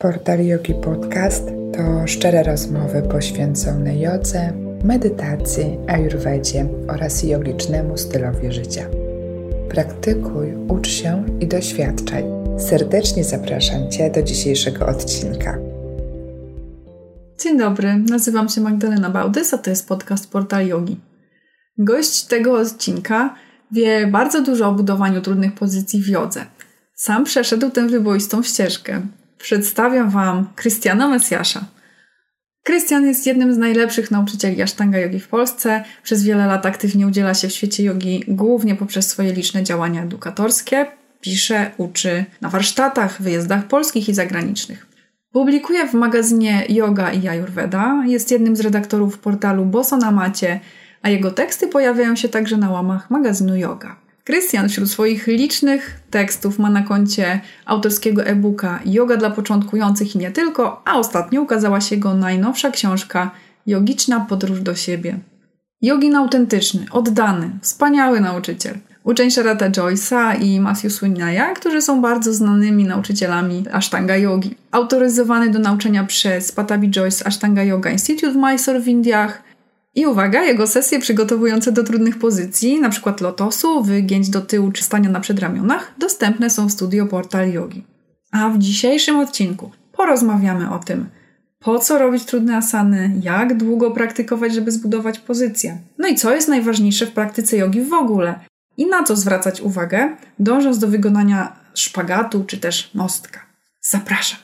Portal Yogi Podcast to szczere rozmowy poświęcone jodze, medytacji, ayurvedzie oraz jogicznemu stylowi życia. Praktykuj, ucz się i doświadczaj. Serdecznie zapraszam Cię do dzisiejszego odcinka. Dzień dobry, nazywam się Magdalena Bałdys, a to jest podcast Portal Yogi. Gość tego odcinka wie bardzo dużo o budowaniu trudnych pozycji w jodze. Sam przeszedł tę wyboistą ścieżkę, przedstawiam Wam Krystiana Mesjasza. Krystian jest jednym z najlepszych nauczycieli Ashtanga Yogi w Polsce. Przez wiele lat aktywnie udziela się w świecie jogi, głównie poprzez swoje liczne działania edukatorskie. Pisze, uczy na warsztatach, wyjazdach polskich i zagranicznych. Publikuje w magazynie Yoga i Ayurveda. Jest jednym z redaktorów portalu Boso na Macie, a jego teksty pojawiają się także na łamach magazynu Yoga. Krystian wśród swoich licznych tekstów ma na koncie autorskiego e-booka Yoga dla początkujących i nie tylko, a ostatnio ukazała się jego najnowsza książka Yogiczna podróż do siebie. Jogin autentyczny, oddany, wspaniały nauczyciel. Uczeń Sharata Joyce'a i Matthew Swinaya, którzy są bardzo znanymi nauczycielami Ashtanga Yogi. Autoryzowany do nauczania przez Patabi Joyce Ashtanga Yoga Institute w Mysore w Indiach – i uwaga, jego sesje przygotowujące do trudnych pozycji, np. lotosu, wygięć do tyłu czy stania na przedramionach, dostępne są w studio Portal Yogi. A w dzisiejszym odcinku porozmawiamy o tym, po co robić trudne asany, jak długo praktykować, żeby zbudować pozycję, no i co jest najważniejsze w praktyce jogi w ogóle i na co zwracać uwagę, dążąc do wykonania szpagatu czy też mostka. Zapraszam.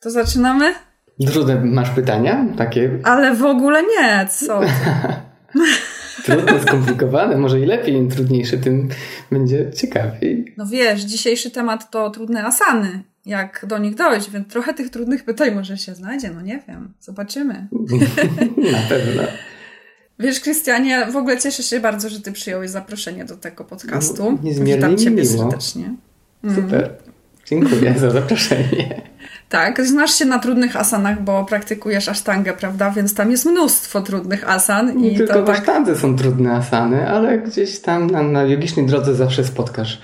To zaczynamy? Trudne masz pytania? Takie? Ale w ogóle nie, co? Trudne, skomplikowane, może i lepiej, im trudniejsze, tym będzie ciekawiej. No wiesz, dzisiejszy temat to trudne asany. Jak do nich dojść, więc trochę tych trudnych pytań może się znajdzie, no nie wiem, zobaczymy. Na pewno. Wiesz, Krystianie, w ogóle cieszę się bardzo, że ty przyjąłeś zaproszenie do tego podcastu. No, niezmiernie Witam ciebie miło. serdecznie. Super. Dziękuję za zaproszenie. Tak, znasz się na trudnych asanach, bo praktykujesz asztangę, prawda? Więc tam jest mnóstwo trudnych asan. Nie i tylko to w tak... asztandze są trudne asany, ale gdzieś tam na, na jogicznej drodze zawsze spotkasz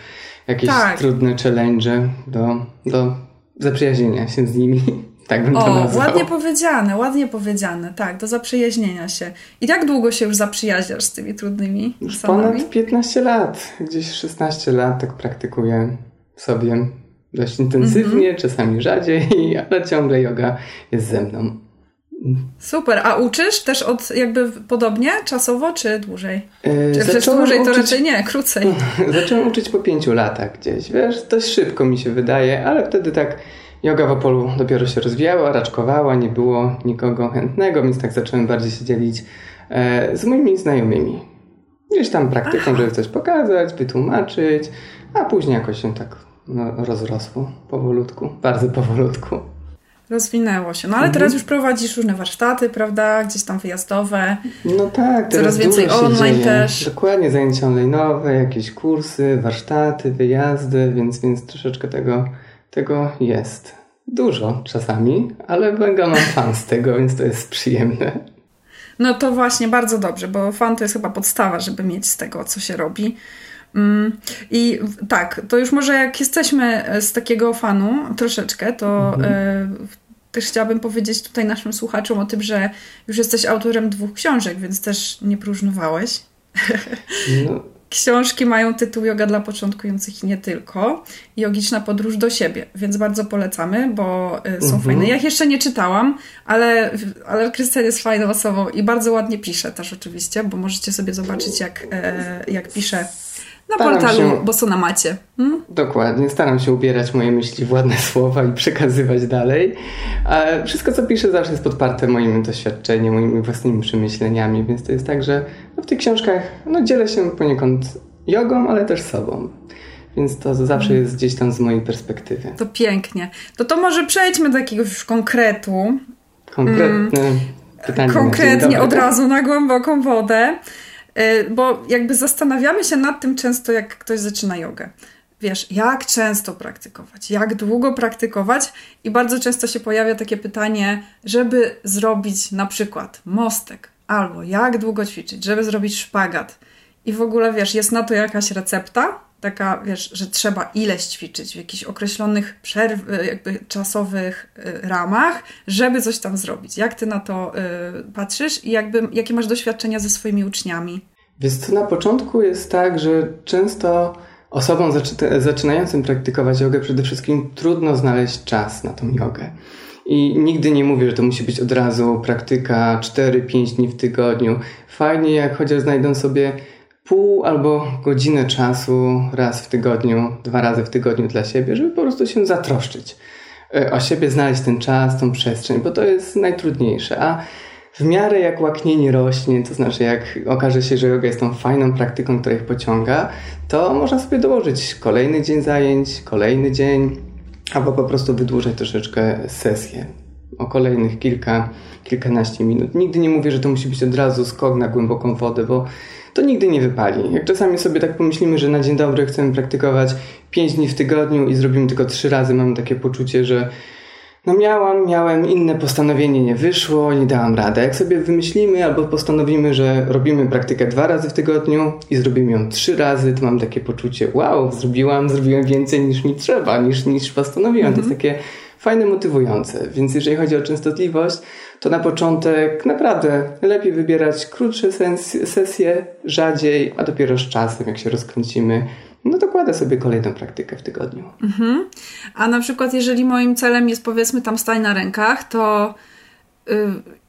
jakieś Tak. trudne challenge do, do zaprzyjaźnienia się z nimi. Tak bym to O, nazwał. ładnie powiedziane, ładnie powiedziane, tak, do zaprzyjaźnienia się. I jak długo się już zaprzyjaźniasz z tymi trudnymi Już asanami? ponad 15 lat, gdzieś 16 lat tak praktykuję sobie dość intensywnie, Mhm. czasami rzadziej, ale ciągle yoga jest ze mną. Super, a uczysz też od jakby podobnie, czasowo, czy dłużej? Yy, Czy przecież zacząłem dłużej to uczyć- raczej nie, krócej. Zacząłem uczyć po pięciu latach gdzieś, wiesz, dość szybko mi się wydaje, ale wtedy tak yoga w Opolu dopiero się rozwijała, raczkowała, nie było nikogo chętnego, więc tak zacząłem bardziej się dzielić e, z moimi znajomymi. Gdzieś tam praktyką, żeby coś pokazać, wytłumaczyć, a później jakoś się tak no, rozrosło powolutku, bardzo powolutku. Rozwinęło się. No ale Mhm. teraz już prowadzisz różne warsztaty, prawda? Gdzieś tam wyjazdowe. No tak, teraz Coraz więcej online dzieje. też. Dokładnie, zajęcia online'owe, jakieś kursy, warsztaty, wyjazdy, więc, więc troszeczkę tego, tego jest. Dużo czasami, ale mega mam fan z tego, więc to jest przyjemne. No to właśnie bardzo dobrze, bo fan to jest chyba podstawa, żeby mieć z tego, co się robi. Mm, I tak, to już może jak jesteśmy z takiego fanu troszeczkę, to e, też chciałabym powiedzieć tutaj naszym słuchaczom o tym, że już jesteś autorem dwóch książek, więc też nie próżnowałeś. No, Książki mają tytuł Yoga dla początkujących i nie tylko. i Jogiczna podróż do siebie, więc bardzo polecamy, bo y, są Mhm. fajne. Ja ich jeszcze nie czytałam, ale, ale Krystian jest fajną osobą i bardzo ładnie pisze też oczywiście, bo możecie sobie zobaczyć jak, e, jak pisze na Staram portalu się- Boso na macie. Hmm? dokładnie, staram się ubierać moje myśli w ładne słowa i przekazywać dalej. A wszystko, co piszę, zawsze jest podparte moim doświadczeniem, moimi własnymi przemyśleniami, więc to jest tak, że no, w tych książkach no, dzielę się poniekąd jogą, ale też sobą. Więc to zawsze jest gdzieś tam z mojej perspektywy. To pięknie. To to może przejdźmy do jakiegoś już konkretu. Konkretne pytanie. na dzień konkretnie od razu na głęboką wodę, bo jakby zastanawiamy się nad tym często, jak ktoś zaczyna jogę. Wiesz, jak często praktykować, jak długo praktykować, i bardzo często się pojawia takie pytanie, żeby zrobić na przykład mostek, albo jak długo ćwiczyć, żeby zrobić szpagat. I w ogóle wiesz, jest na to jakaś recepta, taka, wiesz, że trzeba ileś ćwiczyć w jakichś określonych przerw, y, jakby czasowych y, ramach, żeby coś tam zrobić. Jak ty na to y, patrzysz i jakby, jakie masz doświadczenia ze swoimi uczniami? Więc na początku jest tak, że często osobom zaczynającym praktykować jogę przede wszystkim trudno znaleźć czas na tą jogę. I nigdy nie mówię, że to musi być od razu praktyka 4-5 dni w tygodniu. Fajnie, jak chociaż znajdą sobie pół albo godzinę czasu raz w tygodniu, dwa razy w tygodniu dla siebie, żeby po prostu się zatroszczyć e, o siebie, znaleźć ten czas, tą przestrzeń, bo to jest najtrudniejsze. A w miarę jak łaknienie rośnie, to znaczy jak okaże się, że yoga jest tą fajną praktyką, która ich pociąga, to można sobie dołożyć kolejny dzień zajęć, kolejny dzień, albo po prostu wydłużać troszeczkę sesję o kolejnych kilka, kilkanaście minut. Nigdy nie mówię, że to musi być od razu skok na głęboką wodę, bo to nigdy nie wypali. Jak czasami sobie tak pomyślimy, że na dzień dobry chcemy praktykować 5 dni w tygodniu i zrobimy tylko 3 razy, mamy takie poczucie, że no miałam, miałem inne postanowienie, nie wyszło, nie dałam rady. Jak sobie wymyślimy albo postanowimy, że robimy praktykę dwa razy w tygodniu i zrobimy ją trzy razy, to mam takie poczucie, wow, zrobiłam, zrobiłem więcej niż mi trzeba, niż, niż postanowiłam. Mm -hmm. To jest mhm. takie fajne, motywujące. Więc jeżeli chodzi o częstotliwość, to na początek naprawdę lepiej wybierać krótsze sesje, rzadziej, a dopiero z czasem, jak się rozkręcimy, no dokładę sobie kolejną praktykę w tygodniu. Mhm. A na przykład, jeżeli moim celem jest powiedzmy tam stań na rękach, to yy,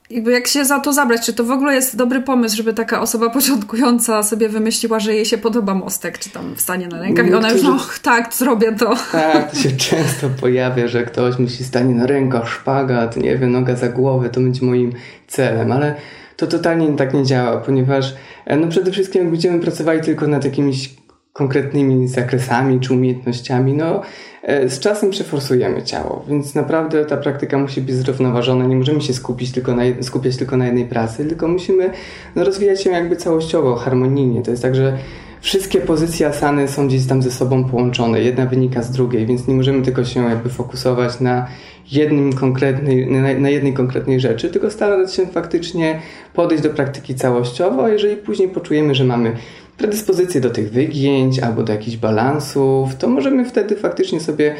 jakby jak się za to zabrać, czy to w ogóle jest dobry pomysł, żeby taka osoba początkująca sobie wymyśliła, że jej się podoba mostek, czy tam wstanie na rękach i ona już, och, tak, zrobię to. Tak, to się często pojawia, że ktoś myśli, stanie na rękach, szpagat, nie wiem, noga za głowę, to będzie moim celem, ale to totalnie tak nie działa, ponieważ e, no przede wszystkim jak będziemy pracowali tylko nad jakimiś konkretnymi zakresami czy umiejętnościami, no e, z czasem przeforsujemy ciało, więc naprawdę ta praktyka musi być zrównoważona. Nie możemy się skupić tylko na, skupiać tylko na jednej pracy, tylko musimy no, rozwijać się jakby całościowo, harmonijnie. To jest tak, że wszystkie pozycje asany są gdzieś tam ze sobą połączone. Jedna wynika z drugiej, więc nie możemy tylko się jakby fokusować na jednym konkretnej, na, na jednej konkretnej rzeczy, tylko starać się faktycznie podejść do praktyki całościowo, a jeżeli później poczujemy, że mamy predyspozycje do tych wygięć albo do jakichś balansów, to możemy wtedy faktycznie sobie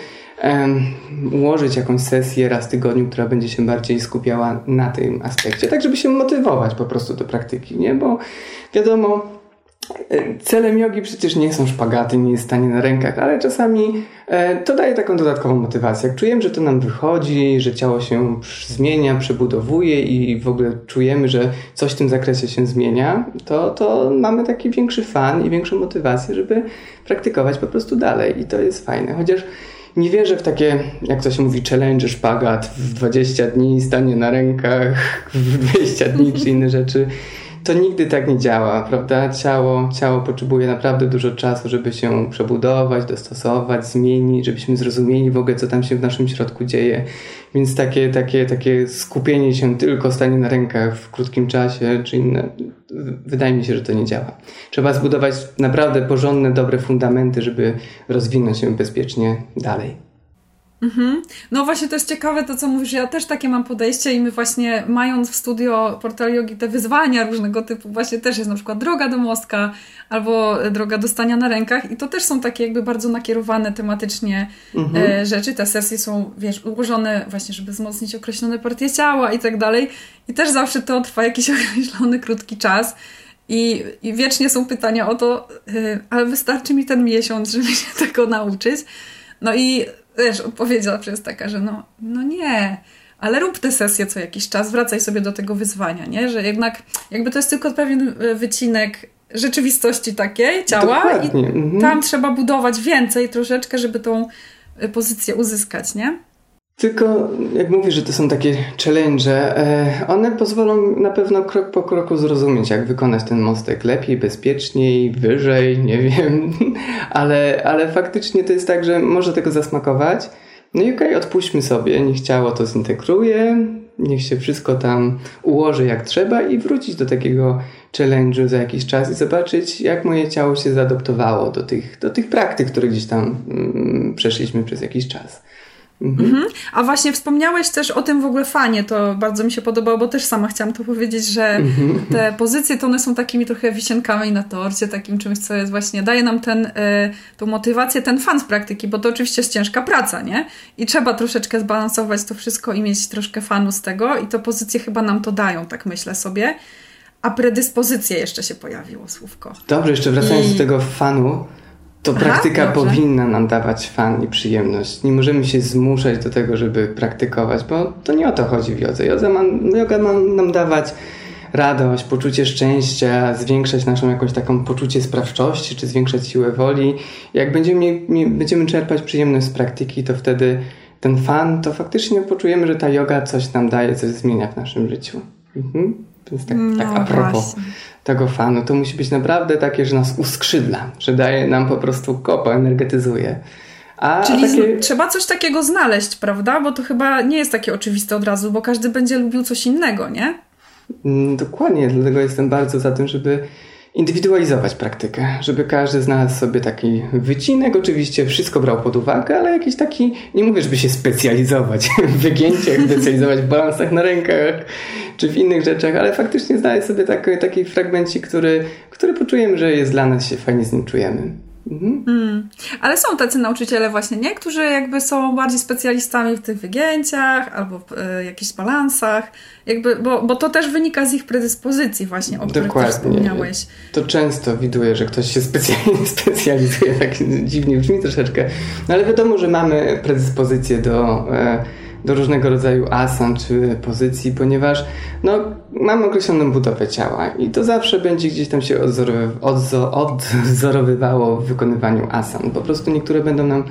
ułożyć jakąś sesję raz w tygodniu, która będzie się bardziej skupiała na tym aspekcie, tak żeby się motywować po prostu do praktyki, nie? Bo wiadomo, celem jogi przecież nie są szpagaty, nie jest stanie na rękach, ale czasami e, to daje taką dodatkową motywację. Jak czujemy, że to nam wychodzi, że ciało się zmienia, przebudowuje i w ogóle czujemy, że coś w tym zakresie się zmienia, to, to mamy taki większy fan i większą motywację, żeby praktykować po prostu dalej. I to jest fajne. Chociaż nie wierzę w takie, jak to się mówi, challenge, szpagat w 20 dni, stanie na rękach w 20 dni czy inne rzeczy to nigdy tak nie działa, prawda? Ciało, ciało potrzebuje naprawdę dużo czasu, żeby się przebudować, dostosować, zmienić, żebyśmy zrozumieli w ogóle, co tam się w naszym środku dzieje. Więc takie, takie, takie skupienie się tylko stanie na rękach w krótkim czasie, czy inne, wydaje mi się, że to nie działa. Trzeba zbudować naprawdę porządne, dobre fundamenty, żeby rozwinąć się bezpiecznie dalej. Mhm. No właśnie to jest ciekawe to, co mówisz. Ja też takie mam podejście i my właśnie mając w studio Portal Yogi te wyzwania różnego typu, właśnie też jest na przykład droga do mostka albo droga do stania na rękach i to też są takie jakby bardzo nakierowane tematycznie mhm. e, rzeczy. Te sesje są, wiesz, ułożone właśnie, żeby wzmocnić określone partie ciała i tak dalej. I też zawsze to trwa jakiś określony krótki czas. I, I wiecznie są pytania o to, e, ale wystarczy mi ten miesiąc, żeby się tego nauczyć. No i wiesz, odpowiedź zawsze jest taka, że no, no nie, ale rób te sesje co jakiś czas, wracaj sobie do tego wyzwania, nie? Że jednak jakby to jest tylko pewien e, wycinek rzeczywistości takiej, ciała Dokładnie. i mhm. tam trzeba budować więcej troszeczkę, żeby tą e, pozycję uzyskać, nie? Tylko, jak mówisz, że to są takie challenge, e, one pozwolą na pewno krok po kroku zrozumieć, jak wykonać ten mostek lepiej, bezpieczniej, wyżej, nie wiem, ale, ale faktycznie to jest tak, że może tego zasmakować. No i okej, okay, odpuśćmy sobie, niech ciało to zintegruje, niech się wszystko tam ułoży jak trzeba i wrócić do takiego challenge'u za jakiś czas i zobaczyć, jak moje ciało się zaadoptowało do tych, do tych praktyk, które gdzieś tam mm, przeszliśmy przez jakiś czas. Mhm. Mhm. A właśnie wspomniałeś też o tym w ogóle fanie, to bardzo mi się podobało, bo też sama chciałam to powiedzieć, że mhm. te pozycje to one są takimi trochę wisienkami na torcie, takim czymś, co jest właśnie, daje nam ten, y, tą motywację, ten fan z praktyki, bo to oczywiście jest ciężka praca, nie? I trzeba troszeczkę zbalansować to wszystko i mieć troszkę fanu z tego i to pozycje chyba nam to dają, tak myślę sobie. A predyspozycje jeszcze się pojawiło słówko. Dobrze, jeszcze wracając I... do tego fanu, to Aha, praktyka dobrze. powinna nam dawać fan i przyjemność. Nie możemy się zmuszać do tego, żeby praktykować, bo to nie o to chodzi w jodze. Yoga ma, yoga ma nam dawać radość, poczucie szczęścia, zwiększać naszą jakąś taką poczucie sprawczości, czy zwiększać siłę woli. Jak będziemy, będziemy czerpać przyjemność z praktyki, to wtedy ten fan, to faktycznie poczujemy, że ta yoga coś nam daje, coś zmienia w naszym życiu. Mhm. Więc tak, no, tak a propos właśnie. Tego fanu, to musi być naprawdę takie, że nas uskrzydla, że daje nam po prostu kopa, energetyzuje. A Czyli takie... trzeba coś takiego znaleźć, prawda? Bo to chyba nie jest takie oczywiste od razu, bo każdy będzie lubił coś innego, nie? Mm, dokładnie, dlatego jestem bardzo za tym, żeby indywidualizować praktykę, żeby każdy znalazł sobie taki wycinek, oczywiście wszystko brał pod uwagę, ale jakiś taki, nie mówię, żeby się specjalizować w wygięciach, specjalizować w balansach na rękach, czy w innych rzeczach, ale faktycznie znaleźć sobie taki, taki fragmencik, który, który poczujemy, że jest dla nas, się fajnie z nim czujemy. Mhm. Mm. Ale są tacy nauczyciele właśnie, nie? Którzy jakby są bardziej specjalistami w tych wygięciach albo w y, jakichś balansach, jakby, bo, bo to też wynika z ich predyspozycji właśnie, o których Dokładnie. wspomniałeś. To często widuję, że ktoś się specjalnie specjalizuje, tak dziwnie brzmi troszeczkę, no ale wiadomo, że mamy predyspozycję do... Y, do różnego rodzaju asan czy pozycji, ponieważ no, mamy określoną budowę ciała i to zawsze będzie gdzieś tam się odzorowywało w wykonywaniu asan. Po prostu niektóre będą nam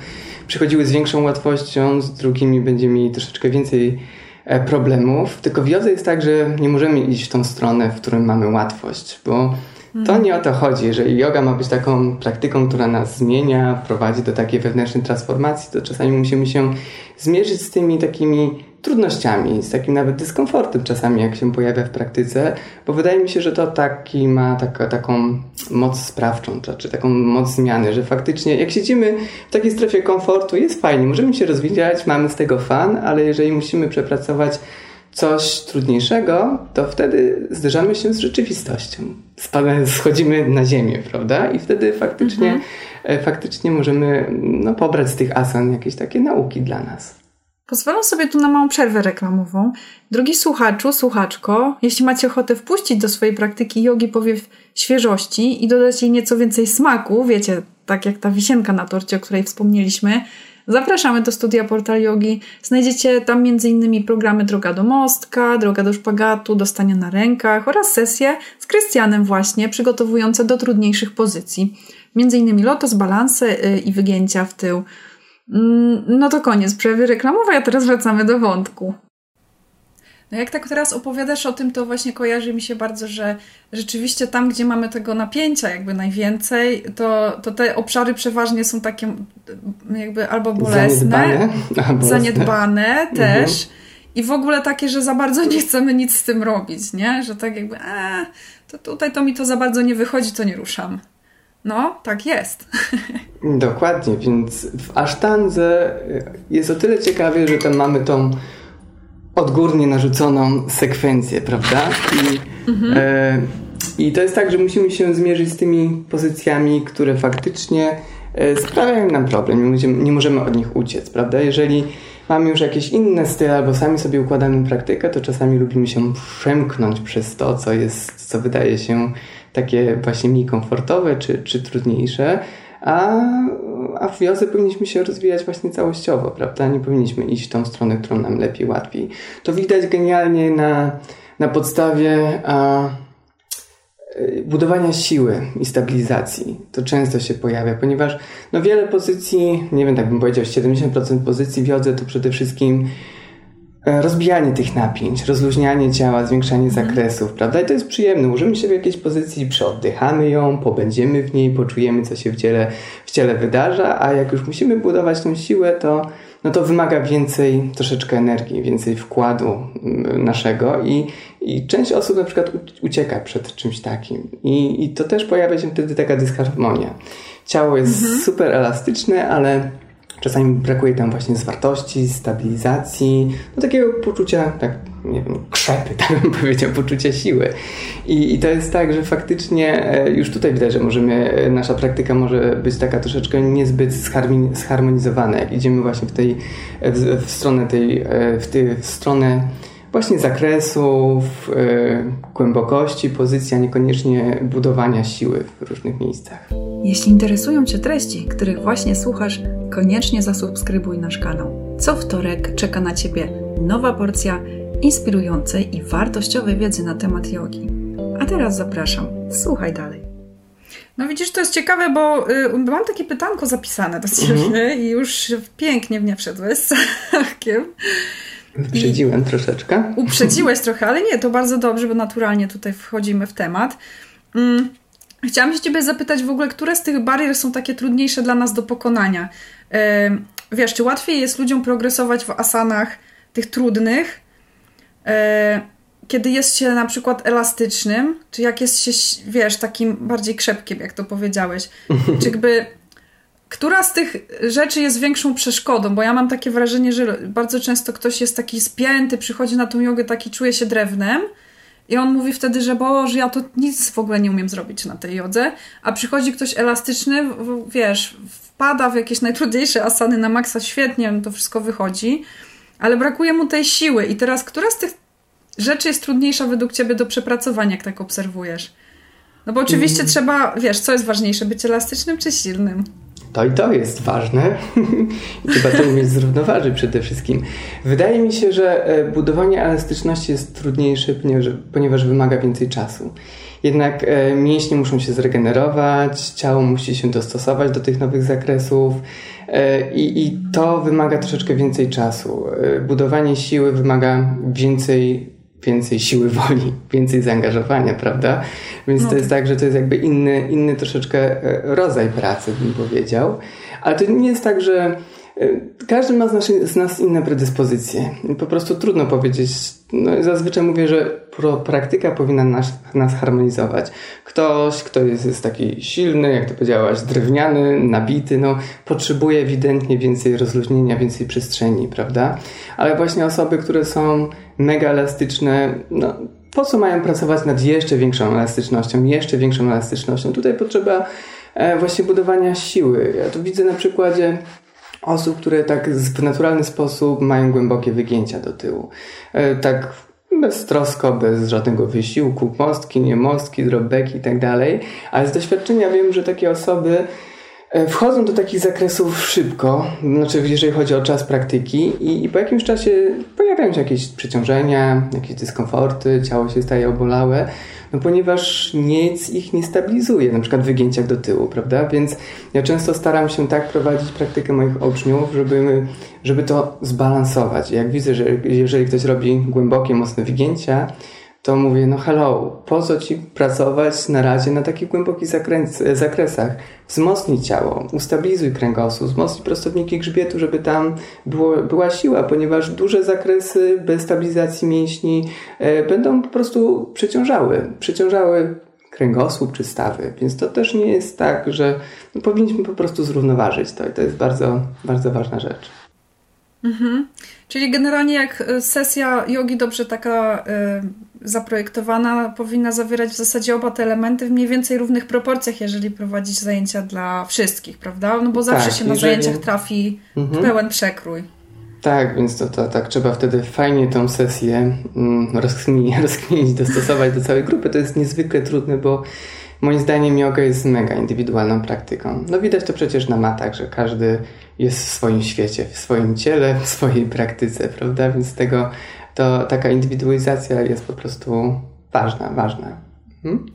przychodziły z większą łatwością, z drugimi będziemy mieli troszeczkę więcej e, problemów. Tylko w jodze jest tak, że nie możemy iść w tą stronę, w którym mamy łatwość, bo to nie o to chodzi. Jeżeli yoga ma być taką praktyką, która nas zmienia, prowadzi do takiej wewnętrznej transformacji, to czasami musimy się zmierzyć z tymi takimi trudnościami, z takim nawet dyskomfortem czasami, jak się pojawia w praktyce, bo wydaje mi się, że to taki ma taka, taką moc sprawczą, czy taką moc zmiany, że faktycznie jak siedzimy w takiej strefie komfortu, jest fajnie, możemy się rozwijać, mamy z tego fan, ale jeżeli musimy przepracować coś trudniejszego, to wtedy zderzamy się z rzeczywistością. Spadamy, schodzimy na ziemię, prawda? I wtedy faktycznie, mhm. E, faktycznie możemy no, pobrać z tych asan jakieś takie nauki dla nas. Pozwalam sobie tu na małą przerwę reklamową. Drogi słuchaczu, słuchaczko, jeśli macie ochotę wpuścić do swojej praktyki jogi powiew świeżości i dodać jej nieco więcej smaku, wiecie, tak jak ta wisienka na torcie, o której wspomnieliśmy, Zapraszamy do studia Portal Yogi. Znajdziecie tam m.in. programy Droga do Mostka, Droga do Szpagatu, Dostania na rękach oraz sesje z Krystianem właśnie przygotowujące do trudniejszych pozycji. M.in. lotos, balanse y, i wygięcia w tył. Mm, no to koniec przerwy reklamowej, a teraz wracamy do wątku. No jak tak teraz opowiadasz o tym, to właśnie kojarzy mi się bardzo, że rzeczywiście tam, gdzie mamy tego napięcia jakby najwięcej, to, to te obszary przeważnie są takie jakby albo bolesne, zaniedbane, zaniedbane też mhm. i w ogóle takie, że za bardzo nie chcemy nic z tym robić, nie? Że tak jakby, e, to tutaj to mi to za bardzo nie wychodzi, to nie ruszam. No, tak jest. Dokładnie, więc w asztandze jest o tyle ciekawie, że tam mamy tą odgórnie narzuconą sekwencję, prawda? I, mhm. e, I to jest tak, że musimy się zmierzyć z tymi pozycjami, które faktycznie e, sprawiają nam problem. Nie możemy, nie możemy od nich uciec, prawda? Jeżeli mamy już jakieś inne style albo sami sobie układamy praktykę, to czasami lubimy się przemknąć przez to, co jest, co wydaje się takie właśnie mniej komfortowe czy, czy trudniejsze a, a w wiosce powinniśmy się rozwijać właśnie całościowo, prawda? Nie powinniśmy iść w tą stronę, którą nam lepiej, łatwiej. To widać genialnie na, na podstawie a, y, budowania siły i stabilizacji. To często się pojawia, ponieważ no wiele pozycji, nie wiem, tak bym powiedział, 70% pozycji w to przede wszystkim E, rozbijanie tych napięć, rozluźnianie ciała, zwiększanie mhm. zakresów, prawda? I to jest przyjemne. Użymy się w jakiejś pozycji, przeoddychamy ją, pobędziemy w niej, poczujemy, co się w ciele, w ciele wydarza, a jak już musimy budować tą siłę, to, no to wymaga więcej troszeczkę energii, więcej wkładu mm, naszego i, i część osób na przykład ucieka przed czymś takim. I, i to też pojawia się wtedy taka dysharmonia. Ciało jest mhm. super elastyczne, ale Czasami brakuje tam właśnie zwartości, stabilizacji, no takiego poczucia, tak nie wiem, krzepy, tak bym powiedział, poczucia siły. I, I to jest tak, że faktycznie e, już tutaj widać, że możemy, e, nasza praktyka może być taka troszeczkę niezbyt zharmonizowana, jak idziemy właśnie w tej, w, w stronę tej, e, w, tej, w stronę właśnie zakresów, głębokości pozycji, a niekoniecznie budowania siły w różnych miejscach. Jeśli interesują Cię treści, których właśnie słuchasz, koniecznie zasubskrybuj nasz kanał. Co wtorek czeka na Ciebie nowa porcja inspirującej i wartościowej wiedzy na temat jogi. A teraz zapraszam, słuchaj dalej. No widzisz, to jest ciekawe, bo y, mam takie pytanko zapisane do Ciebie mhm. i już pięknie w nie wszedłeś z Achkiem. Wyprzedziłem I troszeczkę. Uprzedziłeś trochę, ale nie, to bardzo dobrze, bo naturalnie tutaj wchodzimy w temat. Mm. Chciałam się Ciebie zapytać w ogóle, które z tych barier są takie trudniejsze dla nas do pokonania? Wiesz, czy łatwiej jest ludziom progresować w asanach tych trudnych, e, kiedy jest się na przykład elastycznym, czy jak jest się, wiesz, takim bardziej krzepkiem, jak to powiedziałeś? Czy jakby która z tych rzeczy jest większą przeszkodą? Bo ja mam takie wrażenie, że bardzo często ktoś jest taki spięty, przychodzi na tą jogę, taki czuje się drewnem, i on mówi wtedy, że Boże, ja to nic w ogóle nie umiem zrobić na tej jodze, a przychodzi ktoś elastyczny, wiesz, wpada w jakieś najtrudniejsze asany na maksa, świetnie to wszystko wychodzi, ale brakuje mu tej siły. I teraz, która z tych rzeczy jest trudniejsza według Ciebie do przepracowania, jak tak obserwujesz? No bo oczywiście mm. trzeba, wiesz, co jest ważniejsze, być elastycznym czy silnym? To i to jest ważne. Trzeba to umieć zrównoważyć przede wszystkim. Wydaje mi się, że e, budowanie elastyczności jest trudniejsze, ponieważ, wymaga więcej czasu. Jednak e, mięśnie muszą się zregenerować, ciało musi się dostosować do tych nowych zakresów e, i, i to wymaga troszeczkę więcej czasu. Budowanie siły wymaga więcej więcej siły woli, więcej zaangażowania, prawda? Więc no to jest tak. tak, że to jest jakby inny, inny troszeczkę e, rodzaj pracy, bym powiedział. Ale to nie jest tak, że każdy ma z nas, z nas inne predyspozycje. Po prostu trudno powiedzieć. No, zazwyczaj mówię, że praktyka powinna nas, nas harmonizować. Ktoś, kto jest, jest taki silny, jak to powiedziałaś, drewniany, nabity, no, potrzebuje ewidentnie więcej rozluźnienia, więcej przestrzeni, prawda? Ale właśnie osoby, które są mega elastyczne, no, po co mają pracować nad jeszcze większą elastycznością, jeszcze większą elastycznością? Tutaj potrzeba e, właśnie budowania siły. Ja tu widzę na przykładzie osób, które tak w naturalny sposób mają głębokie wygięcia do tyłu. E, tak beztrosko, bez żadnego wysiłku, mostki, nie mostki, dropbacki i tak dalej. Ale z doświadczenia wiem, że takie osoby wchodzą do takich zakresów szybko, znaczy jeżeli chodzi o czas praktyki i, i, po jakimś czasie pojawiają się jakieś przeciążenia, jakieś dyskomforty, ciało się staje obolałe, no ponieważ nic ich nie stabilizuje, na przykład wygięciach do tyłu, prawda? Więc ja często staram się tak prowadzić praktykę moich uczniów, żeby, żeby to zbalansować. Jak widzę, że jeżeli ktoś robi głębokie, mocne wygięcia, to mówię, no hello, po co ci pracować na razie na takich głębokich zakres, zakresach? Wzmocnij ciało, ustabilizuj kręgosłup, wzmocnij prostowniki grzbietu, żeby tam było, była siła, ponieważ duże zakresy bez stabilizacji mięśni e, będą po prostu przeciążały, przeciążały kręgosłup czy stawy, więc to też nie jest tak, że no, powinniśmy po prostu zrównoważyć to i to jest bardzo, bardzo ważna rzecz. Mhm. Czyli generalnie jak e, sesja jogi dobrze taka y, zaprojektowana powinna zawierać w zasadzie oba te elementy w mniej więcej równych proporcjach, jeżeli prowadzić zajęcia dla wszystkich, prawda? No bo zawsze tak, się na zajęciach trafi mhm. pełen przekrój. Tak, więc to, to tak trzeba wtedy fajnie tą sesję mm, rozkminić, rozkminić, dostosować do całej grupy. To jest niezwykle trudne, bo moim zdaniem yoga jest mega indywidualną praktyką. No widać to przecież na matach, że każdy jest w swoim świecie, w swoim ciele, w swojej praktyce, prawda? Więc tego, to taka indywidualizacja jest po prostu ważna, ważna. Hmm?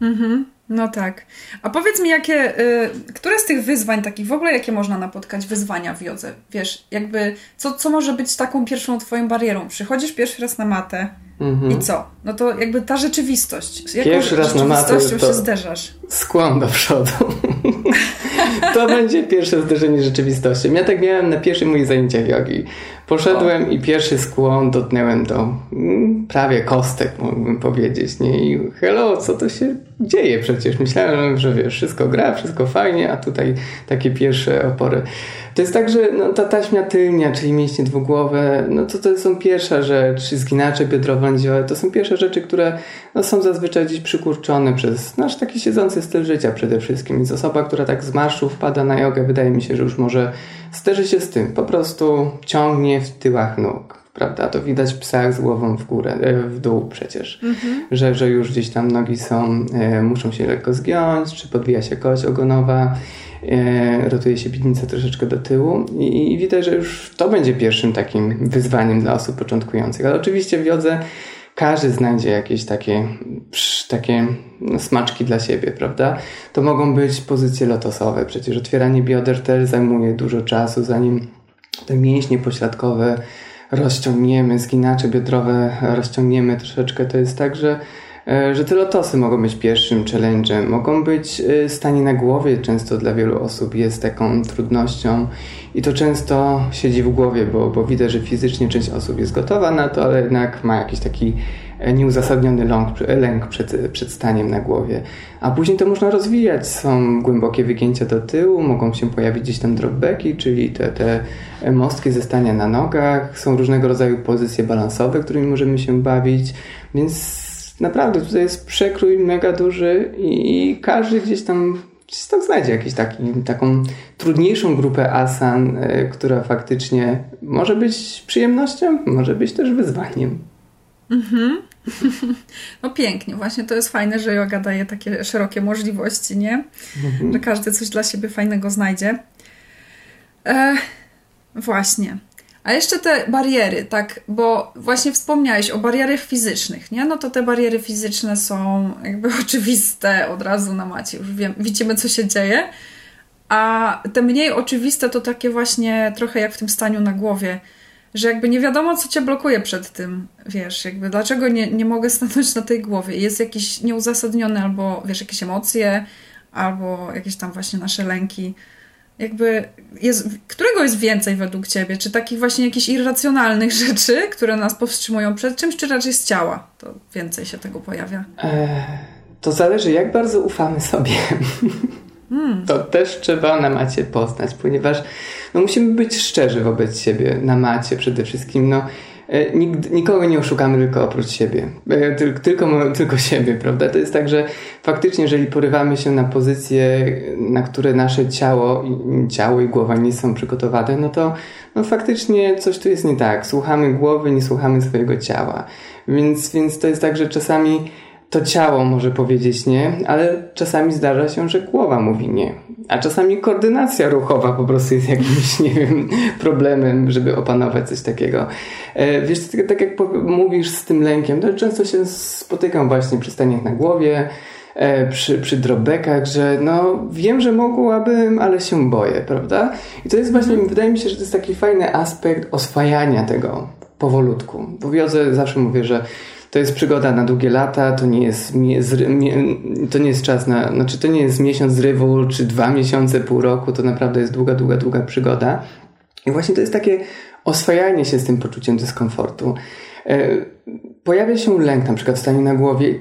Mhm. No tak. A powiedz mi, jakie, y, które z tych wyzwań takich, w ogóle jakie można napotkać wyzwania w jodze? Wiesz, jakby, co, co może być taką pierwszą twoją barierą? Przychodzisz pierwszy raz na matę mhm. i co? No to jakby ta rzeczywistość. Jaką pierwszy raz na matę się zderzasz? Skłon do przodu. to będzie pierwsze zderzenie z rzeczywistością. Ja tak miałem na pierwszych moich zajęciach jogi. Poszedłem o. i pierwszy skłon dotknąłem do mm, prawie kostek, mógłbym powiedzieć. Nie? I hello, co to się dzieje przecież? Myślałem, że wiesz, wszystko gra, wszystko fajnie, a tutaj takie pierwsze opory. To jest tak, że no, ta taśmia tylnia, czyli mięśnie dwugłowe, no to to są pierwsza rzecz, zginacze biodrowe, lędziowe, to są pierwsze rzeczy, które no, są zazwyczaj gdzieś przykurczone przez nasz taki siedzący styl życia przede wszystkim. Więc osoba, która tak z marszu wpada na jogę, wydaje mi się, że już może sterzy się z tym. Po prostu ciągnie w tyłach nóg prawda? To widać w psach z głową w górę, e, w dół przecież, mhm. że, że już gdzieś tam nogi są, e, muszą się lekko zgiąć, czy podbija się kość ogonowa, e, rotuje się piwnica troszeczkę do tyłu i, i widać, że już to będzie pierwszym takim wyzwaniem dla osób początkujących. Ale oczywiście w jodze każdy znajdzie jakieś takie, psz, takie no, smaczki dla siebie, prawda? To mogą być pozycje lotosowe. Przecież otwieranie bioder też zajmuje dużo czasu, zanim te mięśnie pośladkowe rozciągniemy, zginacze biodrowe rozciągniemy troszeczkę. To jest tak, że e, że te lotosy mogą być pierwszym challenge'em, mogą być e, stanie na głowie, często dla wielu osób jest taką trudnością i to często siedzi w głowie, bo, bo widać, że fizycznie część osób jest gotowa na to, ale jednak ma jakiś taki nieuzasadniony lęk, lęk przed, przed staniem na głowie. A później to można rozwijać. Są głębokie wygięcia do tyłu, mogą się pojawić gdzieś tam dropbacki, czyli te, te mostki ze stania na nogach. Są różnego rodzaju pozycje balansowe, którymi możemy się bawić, więc naprawdę tutaj jest przekrój mega duży i, i każdy gdzieś tam tam znajdzie jakąś taką trudniejszą grupę asan, y, która faktycznie może być przyjemnością, może być też wyzwaniem. Mhm. No pięknie, właśnie to jest fajne, że yoga daje takie szerokie możliwości, nie? Mhm. Że każdy coś dla siebie fajnego znajdzie. E, właśnie. A jeszcze te bariery, tak, bo właśnie wspomniałeś o barierach fizycznych, nie? No to te bariery fizyczne są jakby oczywiste od razu na macie, już wiem, widzimy co się dzieje. A te mniej oczywiste to takie właśnie trochę jak w tym staniu na głowie że jakby nie wiadomo, co cię blokuje przed tym, wiesz, jakby dlaczego nie, nie mogę stanąć na tej głowie. Jest jakiś nieuzasadniony albo, wiesz, jakieś emocje, albo jakieś tam właśnie nasze lęki. Jakby jest, którego jest więcej według ciebie? Czy takich właśnie jakichś irracjonalnych rzeczy, które nas powstrzymują przed czymś, czy raczej z ciała? To więcej się tego pojawia. Eee, to zależy, jak bardzo ufamy sobie. To też trzeba na macie poznać, ponieważ no, musimy być szczerzy wobec siebie na macie przede wszystkim. No, e, Nikt, nikogo nie oszukamy tylko oprócz siebie. E, tylko, tylko siebie, prawda? To jest tak, że faktycznie, jeżeli porywamy się na pozycje, na które nasze ciało, ciało i głowa nie są przygotowane, no to no faktycznie coś tu jest nie tak. Słuchamy głowy, nie słuchamy swojego ciała. Więc, więc to jest tak, że czasami to ciało może powiedzieć nie, ale czasami zdarza się, że głowa mówi nie. A czasami koordynacja ruchowa po prostu jest jakimś, nie wiem, problemem, żeby opanować coś takiego. E, wiesz, tak jak mówisz z tym lękiem, to często się spotykam właśnie przy staniach na głowie, e, przy, przy drobekach, że no wiem, że mogłabym, ale się boję, prawda? I to jest właśnie, mhm. wydaje mi się, że to jest taki fajny aspekt oswajania tego powolutku. Bo w jodze zawsze mówię, że to jest przygoda na długie lata, to nie jest, to nie jest czas na, znaczy to nie jest miesiąc zrywu, czy dwa miesiące, pół roku, to naprawdę jest długa, długa, długa przygoda. I właśnie to jest takie oswajanie się z tym poczuciem dyskomfortu. E, pojawia się lęk, na przykład w stanie na głowie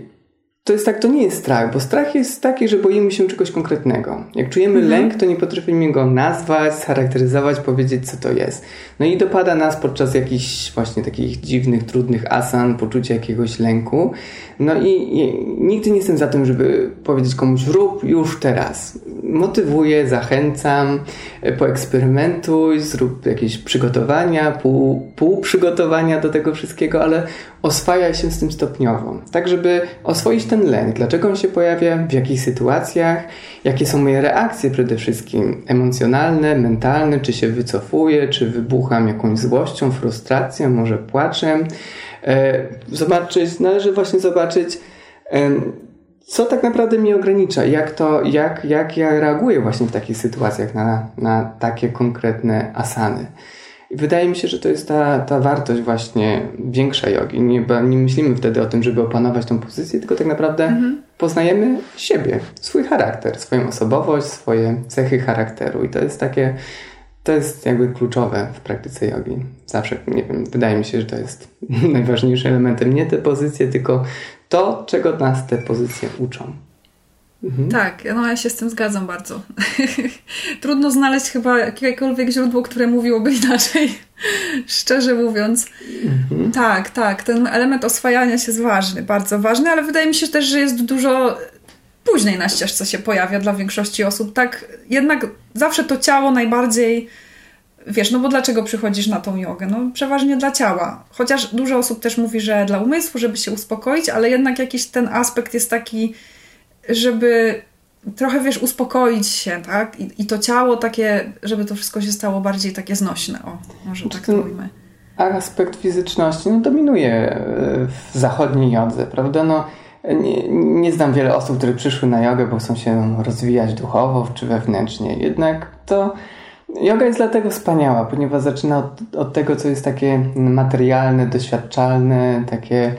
to jest tak, to nie jest strach, bo strach jest taki, że boimy się czegoś konkretnego. Jak czujemy mhm. lęk, to nie potrafimy go nazwać, scharakteryzować, powiedzieć, co to jest. No i dopada nas podczas jakichś właśnie takich dziwnych, trudnych asan poczucie jakiegoś lęku. No i, i nigdy nie jestem za tym, żeby powiedzieć komuś rób już teraz. Motywuję, zachęcam, e, poeksperymentuj, zrób jakieś przygotowania, pół, pół przygotowania do tego wszystkiego, ale oswajaj się z tym stopniowo. Tak, żeby oswoić ten lęk. Dlaczego on się pojawia, w jakich sytuacjach, jakie są moje reakcje przede wszystkim emocjonalne, mentalne, czy się wycofuję, czy wybucham jakąś złością, frustracją, może płaczem E, zobaczyć, należy właśnie zobaczyć, co tak naprawdę mnie ogranicza, jak, to, jak, jak ja reaguję właśnie w takich sytuacjach na, na takie konkretne asany. I wydaje mi się, że to jest ta, ta wartość właśnie większa jogi. Nie, nie myślimy wtedy o tym, żeby opanować tą pozycję, tylko tak naprawdę mhm. poznajemy siebie, swój charakter, swoją osobowość, swoje cechy charakteru. I to jest takie to jest jakby kluczowe w praktyce jogi. Zawsze, nie wiem, wydaje mi się, że to jest najważniejszym elementem. Nie te pozycje, tylko to, czego nas te pozycje uczą. Mhm. Tak, no ja się z tym zgadzam bardzo. Trudno znaleźć chyba jakiekolwiek źródło, które mówiłoby inaczej, szczerze mówiąc. Mhm. Tak, tak, ten element oswajania się jest ważny, bardzo ważny, ale wydaje mi się też, że jest dużo później na ścieżce się pojawia dla większości osób. Tak, jednak zawsze to ciało najbardziej wiesz, no bo dlaczego przychodzisz na tą jogę? No przeważnie dla ciała. Chociaż dużo osób też mówi, że dla umysłu, żeby się uspokoić, ale jednak jakiś ten aspekt jest taki, żeby trochę, wiesz, uspokoić się, tak? I, i to ciało takie, żeby to wszystko się stało bardziej takie znośne, o, może tak to ujmę. Aspekt fizyczności no, dominuje e, w zachodniej jodze, prawda? No, nie, nie znam wiele osób, które przyszły na jogę, bo chcą się rozwijać duchowo czy wewnętrznie. Jednak to Yoga jest dlatego wspaniała, ponieważ zaczyna od, od, tego, co jest takie materialne, doświadczalne, takie,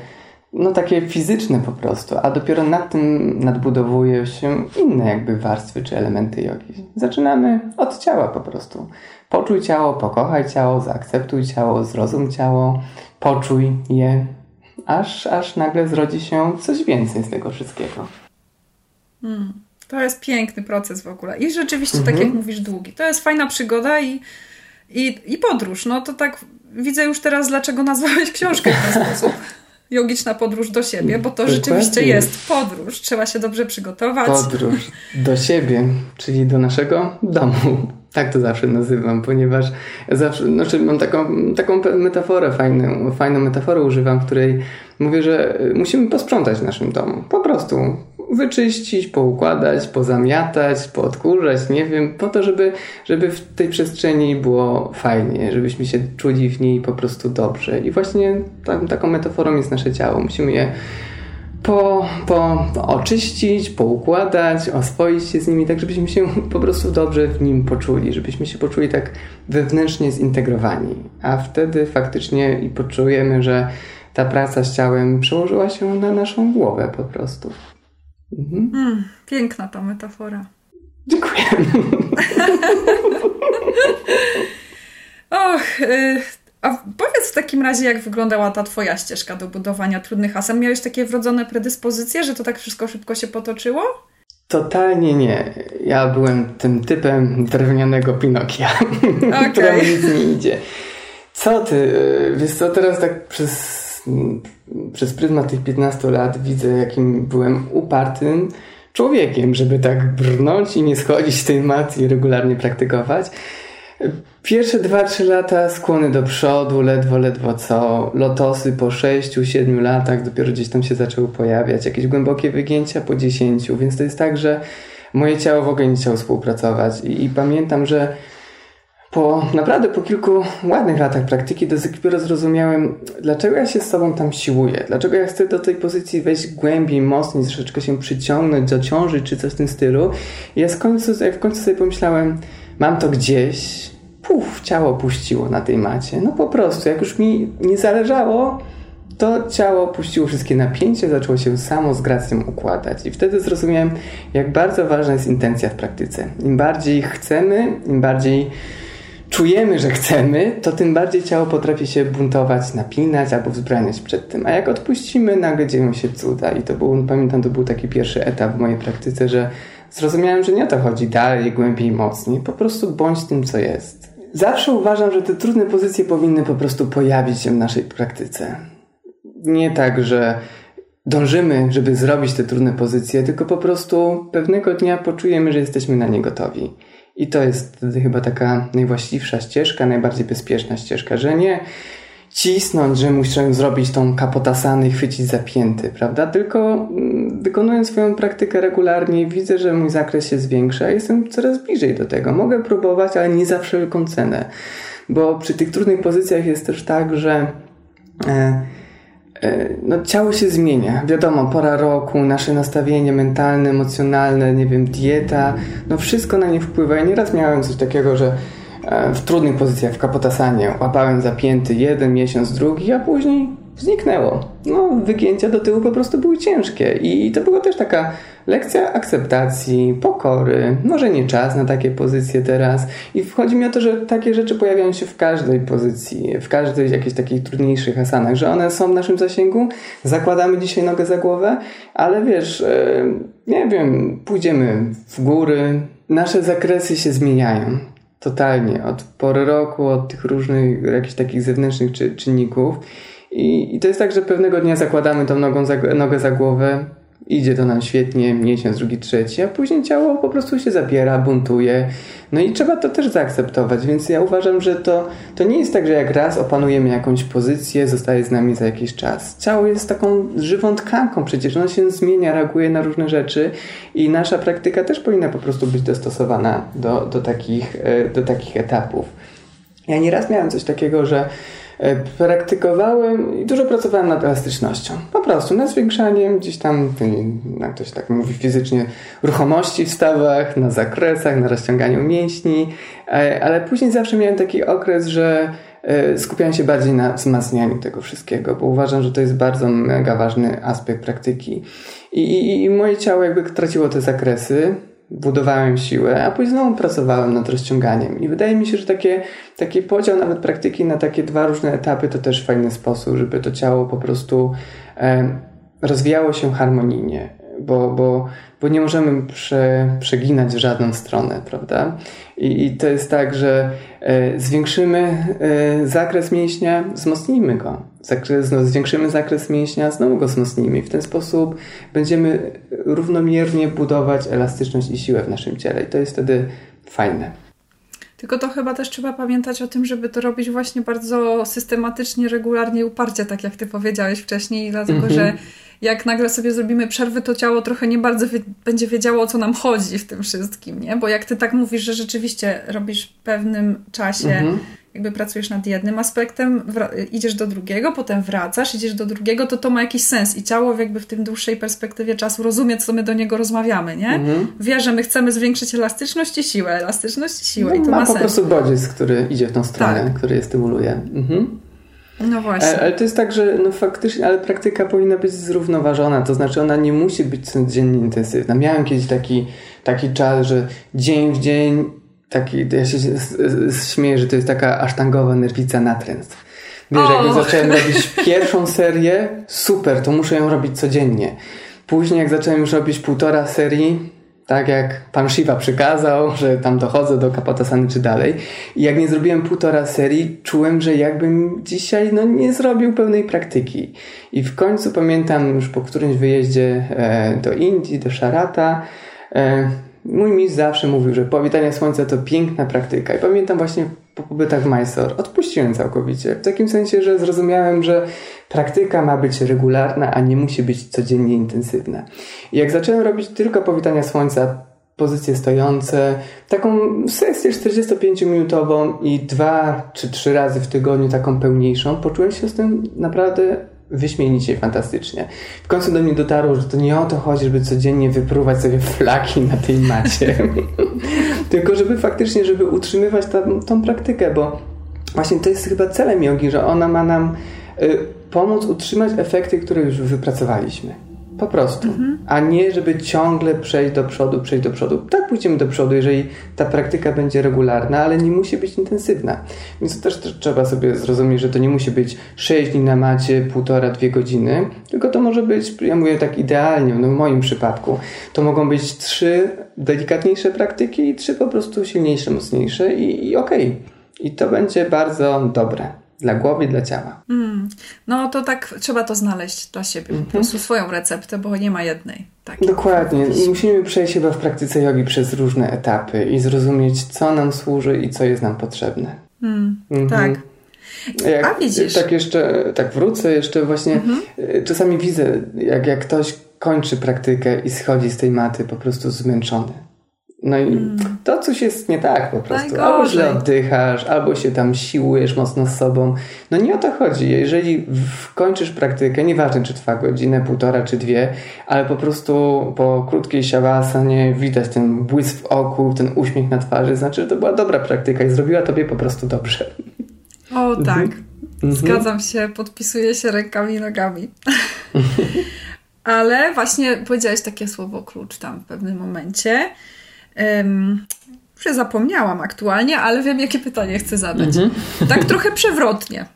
no takie fizyczne po prostu, a dopiero nad tym nadbudowuje się inne jakby warstwy czy elementy jogi. Zaczynamy od ciała po prostu. Poczuj ciało, pokochaj ciało, zaakceptuj ciało, zrozum ciało, poczuj je, aż, aż nagle zrodzi się coś więcej z tego wszystkiego. Hmm. To jest piękny proces w ogóle. I rzeczywiście, mhm. tak jak mówisz, długi. To jest fajna przygoda i, i, i podróż. No to tak widzę już teraz, dlaczego nazwałeś książkę w ten sposób. Jogiczna podróż do siebie, bo to Dokładnie. rzeczywiście jest podróż. Trzeba się dobrze przygotować. Podróż do siebie, czyli do naszego domu. Tak to zawsze nazywam, ponieważ zawsze, znaczy mam taką, taką metaforę, fajną, fajną metaforę używam, w której mówię, że musimy posprzątać w naszym domu. Po prostu wyczyścić, poukładać, pozamiatać, poodkurzać, nie wiem, po to, żeby, żeby w tej przestrzeni było fajnie, żebyśmy się czuli w niej po prostu dobrze. I właśnie tam, taką metaforą jest nasze ciało. Musimy je po, po oczyścić, poukładać, oswoić się z nimi, tak żebyśmy się po prostu dobrze w nim poczuli, żebyśmy się poczuli tak wewnętrznie zintegrowani. A wtedy faktycznie i poczujemy, że ta praca z ciałem przełożyła się na naszą głowę po prostu. Mhm. Mm, piękna ta metafora. Dziękuję. Och, y, a powiedz w takim razie, jak wyglądała ta twoja ścieżka do budowania trudnych asem? Miałeś takie wrodzone predyspozycje, że to tak wszystko szybko się potoczyło? Totalnie nie. Ja byłem tym typem drewnianego Pinokia, okay. któremu nic nie idzie. Co ty? Y, wiesz co, teraz tak przez przez pryzmat tych 15 lat widzę, jakim byłem upartym człowiekiem, żeby tak brnąć i nie schodzić tej maty i regularnie praktykować. Pierwsze 2-3 lata skłony do przodu, ledwo, ledwo co. Lotosy po 6-7 latach dopiero gdzieś tam się zaczęły pojawiać. Jakieś głębokie wygięcia po 10, więc to jest tak, że moje ciało w ogóle nie chciało współpracować. I, i pamiętam, że po naprawdę po kilku ładnych latach praktyki dopiero zrozumiałem, dlaczego ja się z sobą tam siłuję, dlaczego ja chcę do tej pozycji wejść głębiej, mocniej, troszeczkę się przyciągnąć, zaciążyć czy coś w tym stylu. I ja końcu, w końcu sobie pomyślałem, mam to gdzieś, puf, ciało puściło na tej macie. No po prostu, jak już mi nie zależało, to ciało puściło wszystkie napięcie, zaczęło się samo z gracją układać. I wtedy zrozumiałem, jak bardzo ważna jest intencja w praktyce. Im bardziej chcemy, im bardziej czujemy, że chcemy, to tym bardziej ciało potrafi się buntować, napinać albo wzbraniać przed tym. A jak odpuścimy, nagle dzieją się cuda. I to był, pamiętam, to był taki pierwszy etap w mojej praktyce, że zrozumiałem, że nie o to chodzi dalej, głębiej, mocniej. Po prostu bądź tym, co jest. Zawsze uważam, że te trudne pozycje powinny po prostu pojawić się w naszej praktyce. Nie tak, że dążymy, żeby zrobić te trudne pozycje, tylko po prostu pewnego dnia poczujemy, że jesteśmy na nie gotowi. I to jest chyba taka najwłaściwsza ścieżka, najbardziej bezpieczna ścieżka, że nie cisnąć, że muszę zrobić tą kapotasany i chwycić zapięty, prawda? Tylko mm, wykonując swoją praktykę regularnie widzę, że mój zakres się zwiększa i jestem coraz bliżej do tego. Mogę próbować, ale nie za wszelką cenę. Bo przy tych trudnych pozycjach jest też tak, że E, no, ciało się zmienia. Wiadomo, pora roku, nasze nastawienie mentalne, emocjonalne, nie wiem, dieta, no wszystko na nie wpływa. Ja nieraz miałem coś takiego, że e, w trudnych pozycjach, w kapotasanie łapałem zapięty jeden miesiąc, drugi, a później zniknęło. No, wygięcia do tyłu po prostu były ciężkie i to była też taka lekcja akceptacji, pokory. Może nie czas na takie pozycje teraz. I wchodzi mi o to, że takie rzeczy pojawiają się w każdej pozycji, w każdej jakichś takich trudniejszych asanach, że one są w naszym zasięgu. Zakładamy dzisiaj nogę za głowę, ale wiesz, e, nie wiem, pójdziemy w góry, nasze zakresy się zmieniają. Totalnie. Od pory roku, od tych różnych jakichś takich zewnętrznych czy, czynników. I, I to jest tak, że pewnego dnia zakładamy tą nogą za, nogę za głowę, idzie to nam świetnie, miesiąc, drugi, trzeci, a później ciało po prostu się zabiera, buntuje. No i trzeba to też zaakceptować, więc ja uważam, że to, to nie jest tak, że jak raz opanujemy jakąś pozycję, zostaje z nami za jakiś czas. Ciało jest taką żywą tkanką, przecież ono się zmienia, reaguje na różne rzeczy i nasza praktyka też powinna po prostu być dostosowana do, do, takich, e, do takich etapów. Ja nieraz miałem coś takiego, że praktykowałem i dużo pracowałem nad elastycznością. Po prostu nad zwiększaniem gdzieś tam, jak ktoś tak mówi fizycznie, ruchomości w stawach, na zakresach, na rozciąganiu mięśni, e, ale później zawsze miałem taki okres, że e, skupiałem się bardziej na wzmacnianiu tego wszystkiego, bo uważam, że to jest bardzo mega ważny aspekt praktyki. I, i, i moje ciało jakby traciło te zakresy, budowałem siłę, a później znowu pracowałem nad rozciąganiem. I wydaje mi się, że takie, taki podział nawet praktyki na takie dwa różne etapy to też fajny sposób, żeby to ciało po prostu e, rozwijało się harmonijnie bo, bo, bo nie możemy prze, przeginać w żadną stronę, prawda? I, i to jest tak, że e, zwiększymy e, zakres mięśnia, wzmocnijmy go. Zakres, no, zwiększymy zakres mięśnia, znowu go wzmocnijmy. W ten sposób będziemy równomiernie budować elastyczność i siłę w naszym ciele. I to jest wtedy fajne. Tylko to chyba też trzeba pamiętać o tym, żeby to robić właśnie bardzo systematycznie, regularnie, uparcie, tak jak ty powiedziałeś wcześniej, dlatego mm -hmm. że jak nagle sobie zrobimy przerwy, to ciało trochę nie bardzo wie, będzie wiedziało, o co nam chodzi w tym wszystkim, nie? Bo jak ty tak mówisz, że rzeczywiście robisz w pewnym czasie, mhm. Jakby pracujesz nad jednym aspektem, idziesz do drugiego, potem wracasz, idziesz do drugiego, to to ma jakiś sens i ciało jakby w tym dłuższej perspektywie czasu rozumie, co my do niego rozmawiamy, nie? Mhm. Wie, że my chcemy zwiększyć elastyczność i siłę, elastyczność i siłę no, i to ma, ma po sens. prostu bodziec, który idzie w tą stronę, tak. który je stymuluje. Mhm. No właśnie. Ale, ale, to jest tak, że no faktycznie, ale praktyka powinna być zrównoważona, to znaczy ona nie musi być codziennie intensywna. Miałem kiedyś taki, taki czas, że dzień w dzień taki, ja się śmieję, że to jest taka asztangowa nerwica natręstw. Wiesz, oh. jak zacząłem robić pierwszą serię, super, to muszę ją robić codziennie. Później jak zacząłem już robić półtora serii, tak jak pan Shiva przykazał, że tam dochodzę do Kapotasany czy dalej. I jak nie zrobiłem półtora serii, czułem, że jakbym dzisiaj no, nie zrobił pełnej praktyki. I w końcu pamiętam już po którymś wyjeździe e, do Indii, do Sharata, e, mój mistrz zawsze mówił, że powitanie słońca to piękna praktyka. I pamiętam właśnie po pobytach w Mysore odpuściłem całkowicie. W takim sensie, że zrozumiałem, że praktyka ma być regularna, a nie musi być codziennie intensywna. I jak zacząłem robić tylko powitania słońca, pozycje stojące, taką sesję 45-minutową i dwa czy trzy razy w tygodniu taką pełniejszą, poczułem się z tym naprawdę wyśmienicie fantastycznie. W końcu do mnie dotarło, że to nie o to chodzi, żeby codziennie wypruwać sobie flaki na tej macie, tylko żeby faktycznie, żeby utrzymywać ta, tą praktykę, bo właśnie to jest chyba celem jogi, że ona ma nam y, pomóc utrzymać efekty, które już wypracowaliśmy. Po prostu. Mhm. A nie, żeby ciągle przejść do przodu, przejść do przodu. Tak pójdziemy do przodu, jeżeli ta praktyka będzie regularna, ale nie musi być intensywna. Więc to też, też trzeba sobie zrozumieć, że to nie musi być 6 dni na macie, półtora, dwie godziny, tylko to może być, ja mówię tak idealnie, no w moim przypadku, to mogą być trzy delikatniejsze praktyki i trzy po prostu silniejsze, mocniejsze i, i okej. Okay. I to będzie bardzo dobre dla głowy i dla ciała. Mm. No to tak trzeba to znaleźć dla siebie, mm -hmm. po prostu swoją receptę, bo nie ma jednej. Takiej. Dokładnie. Musimy przejść chyba w praktyce jogi przez różne etapy i zrozumieć, co nam służy i co jest nam potrzebne. Mm -hmm. Tak. Jak, A widzisz. Tak jeszcze, tak wrócę, jeszcze właśnie -hmm. czasami widzę, jak, jak ktoś kończy praktykę i schodzi z tej maty po prostu zmęczony no i mm. to coś jest nie tak po prostu. Najgorzej. Albo źle oddychasz, albo się tam siłujesz mocno z sobą. No nie o to chodzi. Jeżeli kończysz praktykę, nieważne czy trwa godzinę, półtora czy dwie, ale po prostu po krótkiej siawasanie widać ten błysk w oku, ten uśmiech na twarzy, znaczy, że to była dobra praktyka i zrobiła tobie po prostu dobrze. O tak. Mhm. Zgadzam się, podpisuję się rękami i nogami. Ale właśnie powiedziałeś takie słowo klucz tam w pewnym momencie. Um, już zapomniałam aktualnie, ale wiem, jakie pytanie chcę zadać. Mhm. Tak trochę przewrotnie.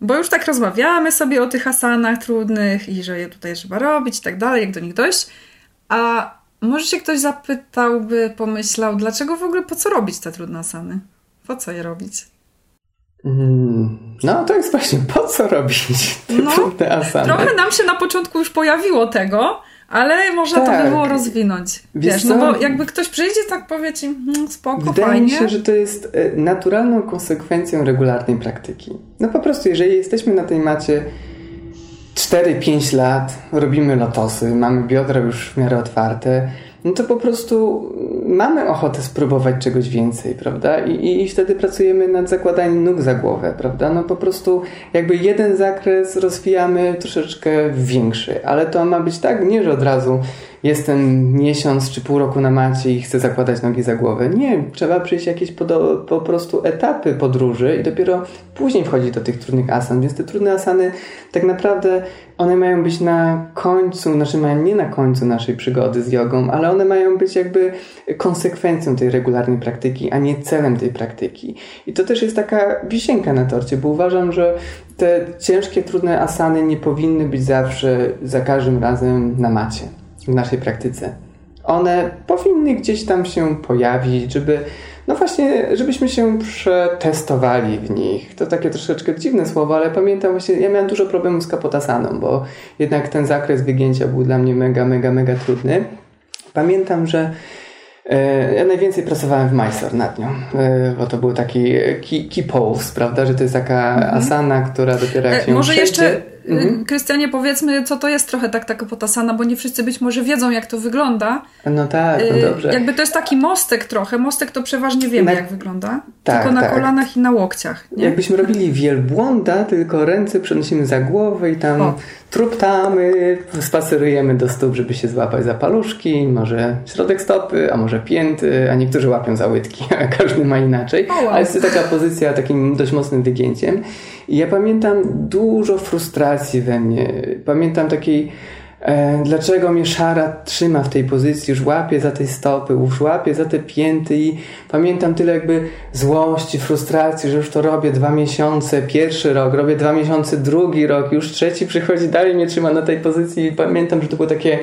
Bo już tak rozmawiamy sobie o tych asanach trudnych i że je tutaj trzeba robić i tak dalej, jak do nich dojść. A może się ktoś zapytałby, pomyślał, dlaczego w ogóle po co robić te trudne asany? Po co je robić? Mm, no to jest właśnie po co robić te no, trudne asany? Trochę nam się na początku już pojawiło tego, ale można tak. to by było rozwinąć. Wiesz, Wiesz no bo jakby ktoś przyjdzie, tak powie ci, hmm, spoko, Wydaje fajnie. mi się, że to jest e, naturalną konsekwencją regularnej praktyki. No po prostu, jeżeli jesteśmy na tej macie 4-5 lat, robimy lotosy, mamy biodra już w miarę otwarte, no to po prostu mamy ochotę spróbować czegoś więcej, prawda? I, I wtedy pracujemy nad zakładaniem nóg za głowę, prawda? No po prostu jakby jeden zakres rozwijamy troszeczkę większy, ale to ma być tak, nie, że od razu jestem miesiąc czy pół roku na macie i chcę zakładać nogi za głowę. Nie, trzeba przejść jakieś po, prostu etapy podróży i dopiero później wchodzić do tych trudnych asan. Więc te trudne asany tak naprawdę one mają być na końcu, znaczy mają nie na końcu naszej przygody z jogą, ale one mają być jakby konsekwencją tej regularnej praktyki, a nie celem tej praktyki. I to też jest taka wisienka na torcie, bo uważam, że te ciężkie, trudne asany nie powinny być zawsze, za każdym razem na macie w naszej praktyce. One powinny gdzieś tam się pojawić, żeby, no właśnie, żebyśmy się przetestowali w nich. To takie troszeczkę dziwne słowo, ale pamiętam właśnie, ja miałem dużo problemów z kapotasaną, bo jednak ten zakres wygięcia był dla mnie mega, mega, mega trudny. Pamiętam, że e, ja najwięcej pracowałem w Mysore nad nią, e, bo to był taki key, key pose, prawda, że to jest taka mhm. asana, która dopiero jak e, się Może przejdzie... jeszcze Mhm. Krystianie, powiedzmy, co to jest trochę tak taka potasana, bo nie wszyscy być może wiedzą, jak to wygląda. No tak, no y, dobrze. Jakby to jest taki mostek trochę. Mostek to przeważnie wiemy, na... jak wygląda. Tak, tylko na tak. kolanach i na łokciach. Nie? Jakbyśmy robili wielbłąda, tylko ręce przenosimy za głowę i tam o. truptamy, spacerujemy do stóp, żeby się złapać za paluszki, może środek stopy, a może pięty, a niektórzy łapią za łydki, a każdy ma inaczej. O, wow. Ale jest to taka pozycja takim dość mocnym wygięciem. I ja pamiętam dużo frustracji we mnie. Pamiętam takiej, e, dlaczego mnie szara trzyma w tej pozycji, już łapie za tej stopy, już łapie za te pięty i pamiętam tyle jakby złości, frustracji, że już to robię dwa miesiące, pierwszy rok, robię dwa miesiące, drugi rok, już trzeci przychodzi, dalej mnie trzyma na tej pozycji i pamiętam, że to było takie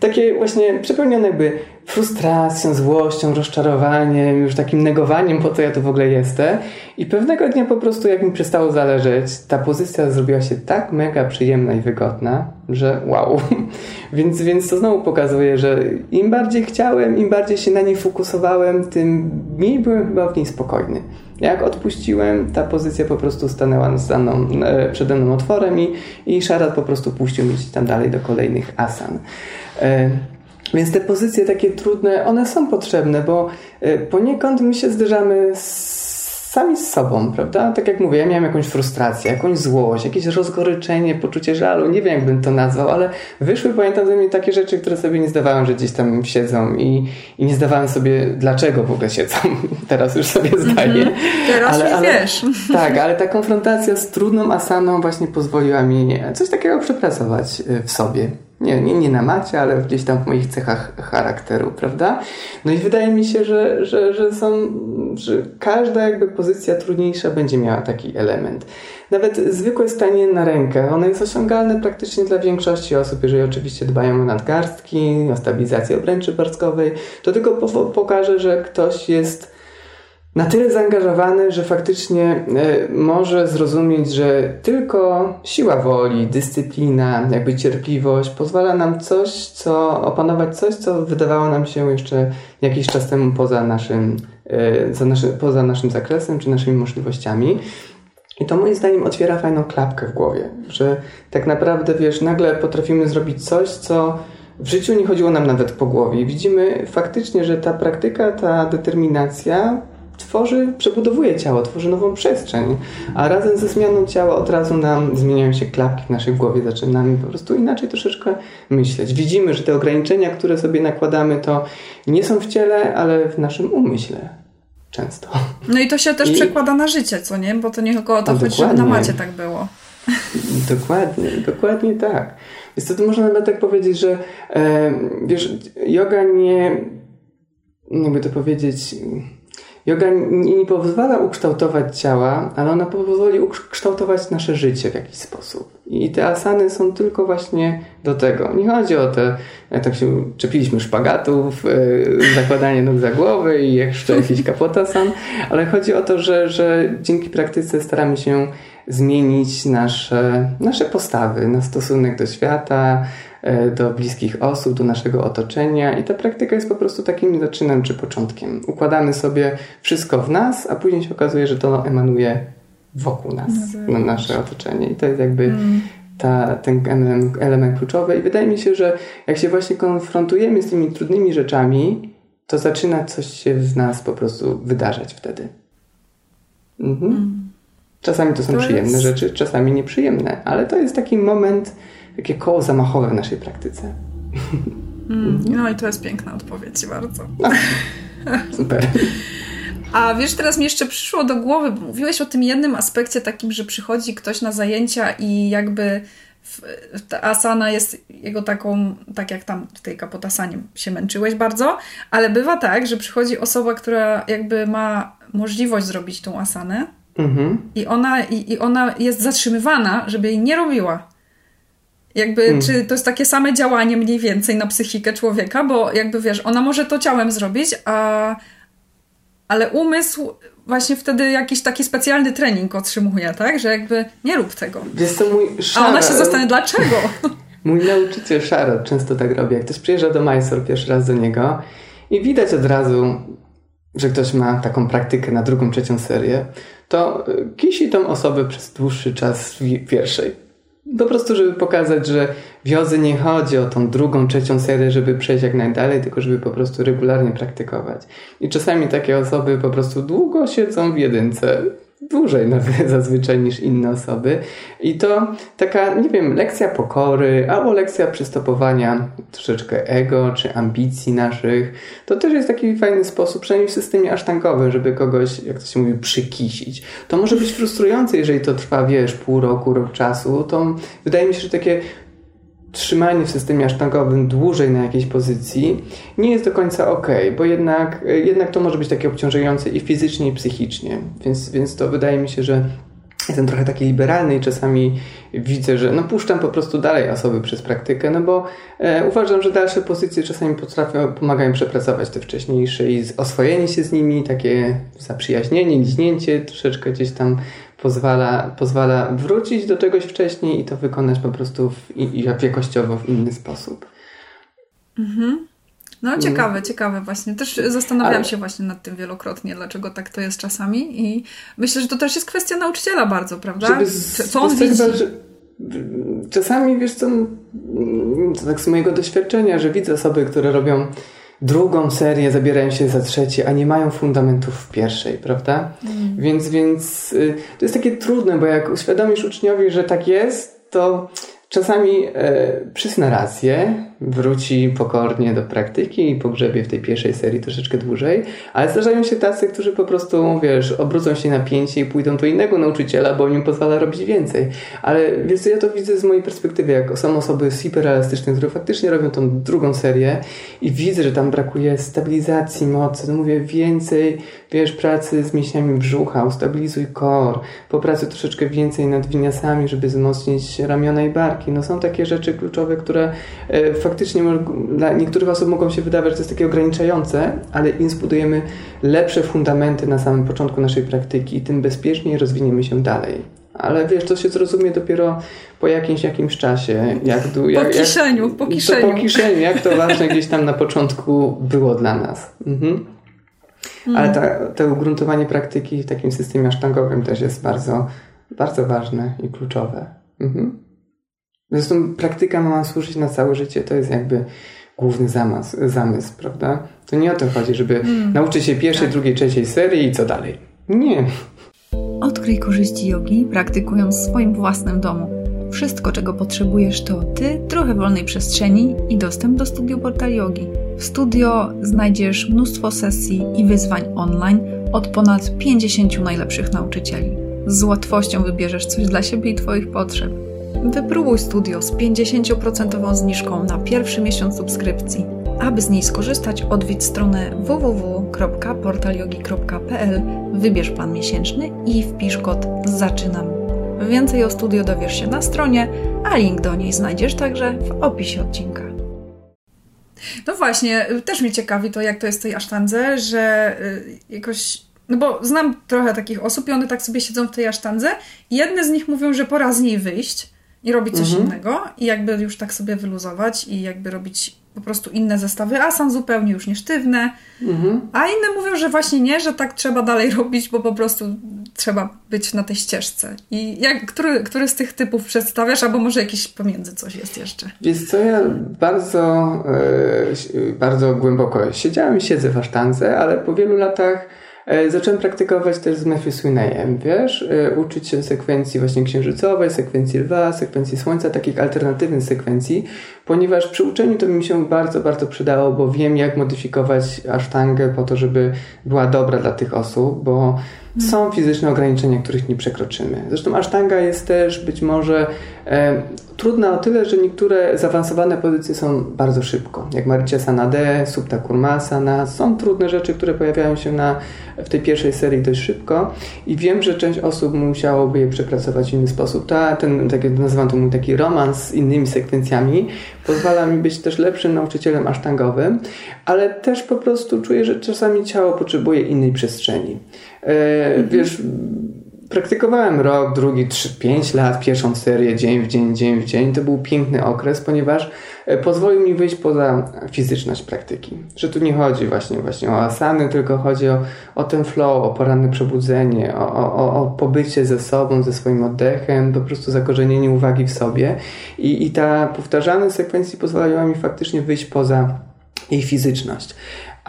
takie właśnie przepełnione jakby frustracją, złością, rozczarowaniem, już takim negowaniem, po co ja tu w ogóle jestem. I pewnego dnia po prostu, jak mi przestało zależeć, ta pozycja zrobiła się tak mega przyjemna i wygodna, że wow. więc, więc to znowu pokazuje, że im bardziej chciałem, im bardziej się na niej fokusowałem, tym mniej byłem chyba w niej spokojny. Jak odpuściłem, ta pozycja po prostu stanęła za mną, e, przede mną otworem i, i Szarat po prostu puścił mnie tam dalej do kolejnych asan. E, więc te pozycje takie trudne, one są potrzebne, bo e, poniekąd my się zderzamy z sami z sobą, prawda? Tak jak mówię, ja miałem jakąś frustrację, jakąś złość, jakieś rozgoryczenie, poczucie żalu, nie wiem jakbym to nazwał, ale wyszły, pamiętam ze mnie takie rzeczy, które sobie nie zdawałem, że gdzieś tam siedzą i, i nie zdawałem sobie, dlaczego w ogóle siedzą. Teraz już sobie zdaję. Mm -hmm. Teraz ale, ale, wiesz. Tak, ale ta konfrontacja z trudną asaną właśnie pozwoliła mi coś takiego przepracować y, w sobie. Nie, nie, nie na macie, ale gdzieś tam w moich cechach charakteru, prawda? No i wydaje mi się, że, że, że są, że każda jakby pozycja trudniejsza będzie miała taki element. Nawet zwykłe stanie na rękę, ono jest osiągalne praktycznie dla większości osób, jeżeli oczywiście dbają o nadgarstki, o stabilizację obręczy barskowej, to tylko pokaże, że ktoś jest na tyle zaangażowany, że faktycznie e, może zrozumieć, że tylko siła woli, dyscyplina, jakby cierpliwość pozwala nam coś, co opanować coś, co wydawało nam się jeszcze jakiś czas temu poza naszym, e, naszy, poza naszym zakresem czy naszymi możliwościami. I to moim zdaniem otwiera fajną klapkę w głowie, że tak naprawdę, wiesz, nagle potrafimy zrobić coś, co w życiu nie chodziło nam nawet po głowie. widzimy faktycznie, że ta praktyka, ta determinacja tworzy, przebudowuje ciało, tworzy nową przestrzeń, a razem ze zmianą ciała od razu nam zmieniają się klapki w naszej głowie, zaczynamy po prostu inaczej troszeczkę myśleć. Widzimy, że te ograniczenia, które sobie nakładamy, to nie są w ciele, ale w naszym umyśle. często. No i to się też I... przekłada na życie, co nie? Bo to nie tylko o to chodzi, żeby na macie tak było. Dokładnie, dokładnie tak. Więc to można nawet tak powiedzieć, że e, wiesz, yoga nie, jakby to powiedzieć, yoga nie, nie pozwala ukształtować ciała, ale ona pozwoli ukształtować nasze życie w jakiś sposób. I te asany są tylko właśnie do tego. Nie chodzi o te, tak się czepiliśmy szpagatów, yy, zakładanie nóg za głowę i jeszcze jakiś kapotasan, ale chodzi o to, że, że dzięki praktyce staramy się zmienić nasze, nasze postawy, nasz stosunek do świata, do bliskich osób, do naszego otoczenia i ta praktyka jest po prostu takim zaczynem czy początkiem. Układamy sobie wszystko w nas, a później się okazuje, że to emanuje wokół nas, no na nasze otoczenie i to jest jakby mm. ta, ten element, element kluczowy i wydaje mi się, że jak się właśnie konfrontujemy z tymi trudnymi rzeczami, to zaczyna coś się w nas po prostu wydarzać wtedy. Mhm. Mm. Czasami to są to przyjemne jest... rzeczy, czasami nieprzyjemne, ale to jest taki moment, takie koło zamachowe w naszej praktyce. Mm, no i to jest piękna odpowiedź, bardzo. No, super. A wiesz, teraz mi jeszcze przyszło do głowy, bo mówiłeś o tym jednym aspekcie takim, że przychodzi ktoś na zajęcia i jakby ta asana jest jego taką, tak jak tam w tej kapotasanie się męczyłeś bardzo, ale bywa tak, że przychodzi osoba, która jakby ma możliwość zrobić tą asanę, Mhm. I, ona, i, I ona jest zatrzymywana, żeby jej nie robiła. Jakby, mhm. czy to jest takie same działanie mniej więcej na psychikę człowieka, bo jakby wiesz, ona może to ciałem zrobić, a, ale umysł właśnie wtedy jakiś taki specjalny trening otrzymuje, tak? Że jakby nie rób tego. Jest to mój A ona się zastanawia, dlaczego? Mój nauczyciel Szarot często tak robi. Jak ktoś przyjeżdża do Mysore pierwszy raz do niego i widać od razu, że ktoś ma taką praktykę na drugą, trzecią serię, to kisi tą osobę przez dłuższy czas w pierwszej. Po prostu, żeby pokazać, że w jodze nie chodzi o tą drugą, trzecią serię, żeby przejść jak najdalej, tylko żeby po prostu regularnie praktykować. I czasami takie osoby po prostu długo siedzą w jedynce, dłużej nawet zazwyczaj niż inne osoby. I to taka, nie wiem, lekcja pokory albo lekcja przystopowania troszeczkę ego czy ambicji naszych. To też jest taki fajny sposób, przynajmniej w systemie asztankowym, żeby kogoś, jak to się mówi, przykisić. To może być frustrujące, jeżeli to trwa, wiesz, pół roku, rok czasu. To wydaje mi się, że takie trzymanie w systemie asztangowym dłużej na jakiejś pozycji nie jest do końca ok, bo jednak, jednak to może być takie obciążające i fizycznie, i psychicznie. Więc, więc to wydaje mi się, że jestem trochę taki liberalny i czasami widzę, że no puszczam po prostu dalej osoby przez praktykę, no bo e, uważam, że dalsze pozycje czasami potrafią, pomagają przepracować te wcześniejsze i oswojenie się z nimi, takie zaprzyjaźnienie, liźnięcie troszeczkę gdzieś tam pozwala, pozwala wrócić do czegoś wcześniej i to wykonać po prostu w, i, jakościowo w inny sposób. Mhm. No mm. ciekawe, mm. ciekawe właśnie. Też zastanawiałam Ale... się właśnie nad tym wielokrotnie, dlaczego tak to jest czasami i myślę, że to też jest kwestia nauczyciela bardzo, prawda? Żeby z, co on widzi? Chyba, że czasami, wiesz co, tak z mojego doświadczenia, że widzę osoby, które robią drugą serię, zabierają się za trzecie, a nie mają fundamentów w pierwszej, prawda? Mm. Więc, więc y, to jest takie trudne, bo jak uświadomisz uczniowi, że tak jest, to czasami e, przyzna rację, wróci pokornie do praktyki i pogrzebie w tej pierwszej serii troszeczkę dłużej, ale zdarzają się tacy, którzy po prostu, wiesz, obrócą się na pięcie i pójdą do innego nauczyciela, bo im pozwala robić więcej. Ale wiesz ja to widzę z mojej perspektywy, jak są osoby hiperelastyczne, które faktycznie robią tą drugą serię i widzę, że tam brakuje stabilizacji mocy, no mówię, więcej, wiesz, pracy z mięśniami brzucha, ustabilizuj core, popracuj troszeczkę więcej nad winiasami, żeby wzmocnić ramiona i barki. No są takie rzeczy kluczowe, które faktycznie faktycznie dla niektórych osób mogą się wydawać, że to jest takie ograniczające, ale im zbudujemy lepsze fundamenty na samym początku naszej praktyki, tym bezpieczniej rozwiniemy się dalej. Ale wiesz, to się zrozumie dopiero po jakimś jakimś czasie. Jak, jak, po kieszeniu, jak, po kieszeniu. To po kieszeniu, jak to ważne gdzieś tam na początku było dla nas. Mhm. Ale mm. ta, to ugruntowanie praktyki w takim systemie asztangowym też jest bardzo, bardzo ważne i kluczowe. Mhm. Zresztą praktyka ma służyć na całe życie. To jest jakby główny zamysł, zamysł prawda? To nie o to chodzi, żeby mm. nauczyć się pierwszej, tak. drugiej, trzeciej serii i co dalej. Nie. Odkryj korzyści jogi, praktykując w swoim własnym domu. Wszystko, czego potrzebujesz, to ty, trochę wolnej przestrzeni i dostęp do studio Portal Yogi. W studio znajdziesz mnóstwo sesji i wyzwań online od ponad 50 najlepszych nauczycieli. Z łatwością wybierzesz coś dla siebie i Twoich potrzeb. Wypróbuj studio z 50% zniżką na pierwszy miesiąc subskrypcji. Aby z niej skorzystać, odwiedź stronę www.portalyogi.pl, wybierz plan miesięczny i wpisz kod ZAczynam. Więcej o studio dowiesz się na stronie, a link do niej znajdziesz także w opisie odcinka. No właśnie, też mnie ciekawi to, jak to jest w tej asztandze, że y, jakoś no bo znam trochę takich osób i one tak sobie siedzą w tej asztandze jedne z nich mówią, że pora z niej wyjść i robić coś mhm. innego i jakby już tak sobie wyluzować i jakby robić po prostu inne zestawy asan zupełnie już nie sztywne. Mhm. A inne mówią, że właśnie nie, że tak trzeba dalej robić, bo po prostu trzeba być na tej ścieżce. I jak, który, który z tych typów przedstawiasz, albo może jakiś pomiędzy coś jest jeszcze? Wiesz co, ja bardzo, yy, bardzo głęboko siedziałem i siedzę w asztance, ale po wielu latach E, zacząłem praktykować też z Matthew Swineyem, wiesz, e, uczyć się sekwencji właśnie księżycowej, sekwencji lwa, sekwencji słońca, takich alternatywnych sekwencji, ponieważ przy uczeniu to mi się bardzo, bardzo przydało, bo wiem jak modyfikować asztangę po to, żeby była dobra dla tych osób, bo są fizyczne ograniczenia, których nie przekroczymy. Zresztą asztanga jest też być może e, trudna o tyle, że niektóre zaawansowane pozycje są bardzo szybko, jak Maricia Sanade, Subta Kurmasana. Są trudne rzeczy, które pojawiają się na, w tej pierwszej serii dość szybko i wiem, że część osób musiałoby je przepracować w inny sposób. Ta, ten, tak jak nazywam to mój taki romans z innymi sekwencjami, pozwala mi być też lepszym nauczycielem asztangowym, ale też po prostu czuję, że czasami ciało potrzebuje innej przestrzeni. Mhm. Wiesz, praktykowałem rok, drugi, trzy, pięć lat, pierwszą serię dzień w dzień, dzień w dzień. To był piękny okres, ponieważ e, pozwolił mi wyjść poza fizyczność praktyki. Że tu nie chodzi właśnie, właśnie o asany, tylko chodzi o, o ten flow, o poranne przebudzenie, o, o, o pobycie ze sobą, ze swoim oddechem, po prostu zakorzenienie uwagi w sobie. I, i ta powtarzalność sekwencji pozwalała mi faktycznie wyjść poza jej fizyczność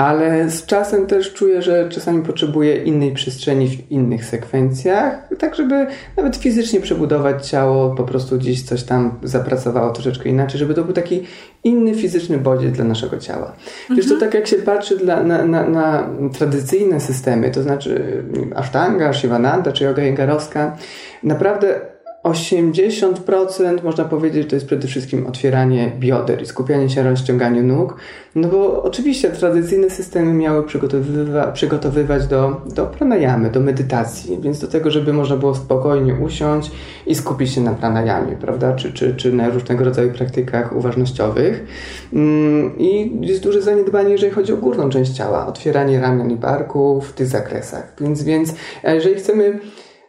ale z czasem też czuję, że czasami potrzebuję innej przestrzeni w innych sekwencjach, tak żeby nawet fizycznie przebudować ciało, po prostu gdzieś coś tam zapracowało troszeczkę inaczej, żeby to był taki inny fizyczny bodziec dla naszego ciała. Mhm. Wiesz, to tak jak się patrzy dla, na, na, na, tradycyjne systemy, to znaczy Ashtanga, Shivananda czy yoga jengarowska, naprawdę 80% można powiedzieć, to jest przede wszystkim otwieranie bioder i skupianie się na rozciąganiu nóg. No bo oczywiście tradycyjne systemy miały przygotowywa przygotowywać do, do pranayamy, do medytacji, więc do tego, żeby można było spokojnie usiąść i skupić się na pranayamie, prawda? Czy, czy, czy na różnego rodzaju praktykach uważnościowych. Mm, I jest duże zaniedbanie, jeżeli chodzi o górną część ciała, otwieranie ramion i barków w tych zakresach. Więc, więc jeżeli chcemy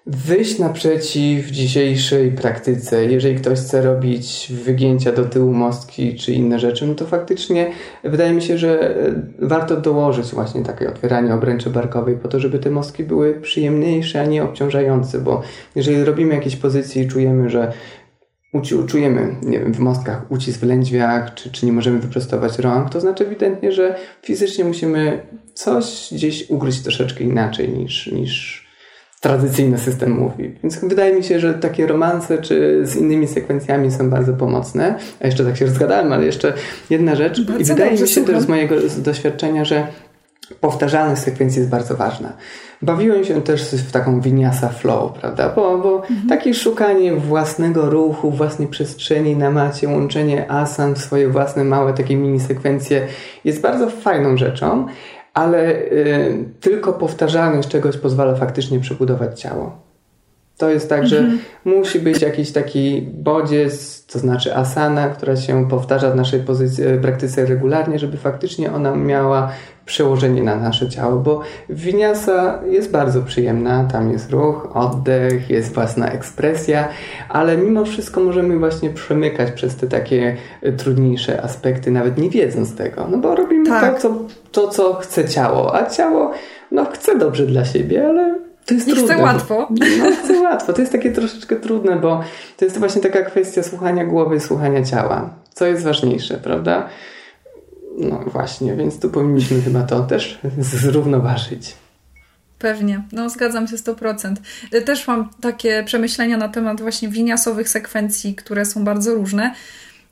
wyjść naprzeciw dzisiejszej praktyce. Jeżeli ktoś chce robić wygięcia do tyłu mostki czy inne rzeczy, no to faktycznie wydaje mi się, że e, warto dołożyć właśnie takie otwieranie obręczy barkowej po to, żeby te mostki były przyjemniejsze, a nie obciążające, bo jeżeli robimy jakieś pozycje i czujemy, że czujemy, nie wiem, w mostkach ucisk w lędźwiach, czy, czy nie możemy wyprostować rąk, to znaczy ewidentnie, że fizycznie musimy coś gdzieś ugryźć troszeczkę inaczej niż, niż tradycyjny system mówi. Więc wydaje mi się, że takie romanse czy z innymi sekwencjami są bardzo pomocne. A jeszcze tak się rozgadałem, ale jeszcze jedna rzecz. Bardzo I wydaje mi się słucham. też z mojego doświadczenia, że powtarzalność sekwencji jest bardzo ważna. Bawiłem się też w taką winiasa flow, prawda? Bo, bo mhm. takie szukanie własnego ruchu, własnej przestrzeni na macie, łączenie asan w swoje własne małe takie mini sekwencje jest bardzo fajną rzeczą, ale y, tylko powtarzalność czegoś pozwala faktycznie przebudować ciało. To jest tak, że mhm. musi być jakiś taki bodziec, to znaczy asana, która się powtarza w naszej pozycji, praktyce regularnie, żeby faktycznie ona miała przełożenie na nasze ciało, bo winiasa jest bardzo przyjemna, tam jest ruch, oddech, jest własna ekspresja, ale mimo wszystko możemy właśnie przemykać przez te takie e, trudniejsze aspekty, nawet nie wiedząc tego, no bo robimy tak. to, co, to, co chce ciało, a ciało no, chce dobrze dla siebie, ale to jest I trudne. chce łatwo. No, chce łatwo. To jest takie troszeczkę trudne, bo to jest właśnie taka kwestia słuchania głowy, słuchania ciała. Co jest ważniejsze, prawda? No właśnie, więc tu powinniśmy chyba to też zrównoważyć. Pewnie, no zgadzam się 100%. Też mam takie przemyślenia na temat właśnie winiasowych sekwencji, które są bardzo różne.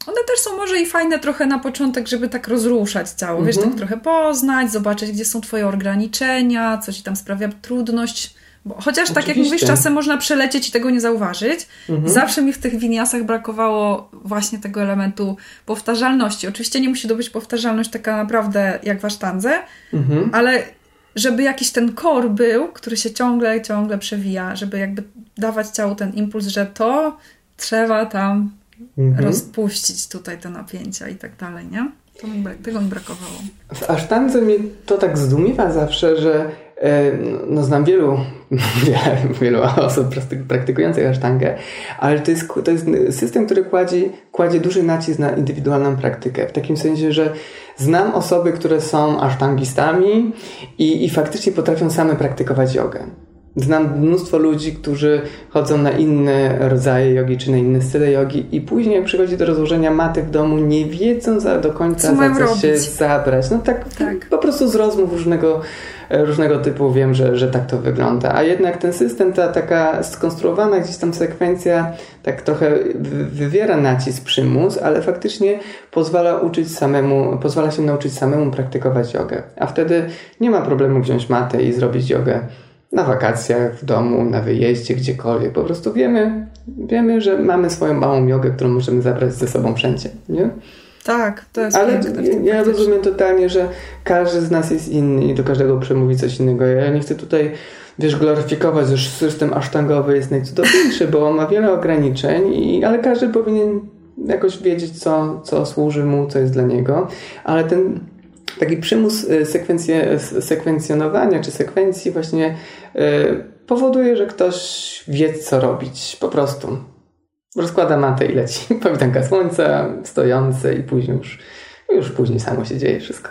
one też są może i fajne trochę na początek, żeby tak rozruszać ciało, mhm. wiesz, tak trochę poznać, zobaczyć, gdzie są twoje ograniczenia, co ci tam sprawia trudność. Bo chociaż Oczywiście. tak jak mówisz, czasem można przelecieć i tego nie zauważyć. Mhm. Zawsze mi w tych winiasach brakowało właśnie tego elementu powtarzalności. Oczywiście nie musi to być powtarzalność taka naprawdę jak w asztandze, mhm. ale żeby jakiś ten kor był, który się ciągle, ciągle przewija, żeby jakby dawać ciału ten impuls, że to trzeba tam mhm. rozpuścić tutaj te napięcia i tak dalej, nie? To mi, tego mi brakowało. W asztandze mnie to tak zdumiewa zawsze, że no, znam wielu, wielu osób praktykujących asztangę, ale to jest, to jest system, który kładzie, kładzie duży nacisk na indywidualną praktykę. W takim sensie, że znam osoby, które są asztangistami i, i faktycznie potrafią same praktykować jogę. Znam mnóstwo ludzi, którzy chodzą na inne rodzaje jogi czy na inne style jogi i później jak przychodzi do rozłożenia maty w domu, nie wiedzą za, do końca co za co robić? się zabrać. No tak, tak, po prostu z rozmów różnego, różnego typu wiem, że, że tak to wygląda. A jednak ten system, ta taka skonstruowana gdzieś tam sekwencja tak trochę wywiera nacisk, przymus, ale faktycznie pozwala uczyć samemu, pozwala się nauczyć samemu praktykować jogę. A wtedy nie ma problemu wziąć matę i zrobić jogę na wakacjach, w domu, na wyjeździe, gdziekolwiek. Po prostu wiemy, wiemy, że mamy swoją małą jogę, którą możemy zabrać ze sobą wszędzie, nie? Tak, to jest Ale ja, ja rozumiem totalnie, że każdy z nas jest inny i do każdego przemówi coś innego. Ja nie chcę tutaj, wiesz, gloryfikować, że system asztangowy jest najcudowniejszy, bo on ma wiele ograniczeń, i, ale każdy powinien jakoś wiedzieć, co, co służy mu, co jest dla niego. Ale ten taki przymus y, sekwencjonowania czy sekwencji właśnie y, powoduje, że ktoś wie, co robić. Po prostu. Rozkłada matę i leci. Powitanka słońca, stojące i później już, już później samo się dzieje wszystko.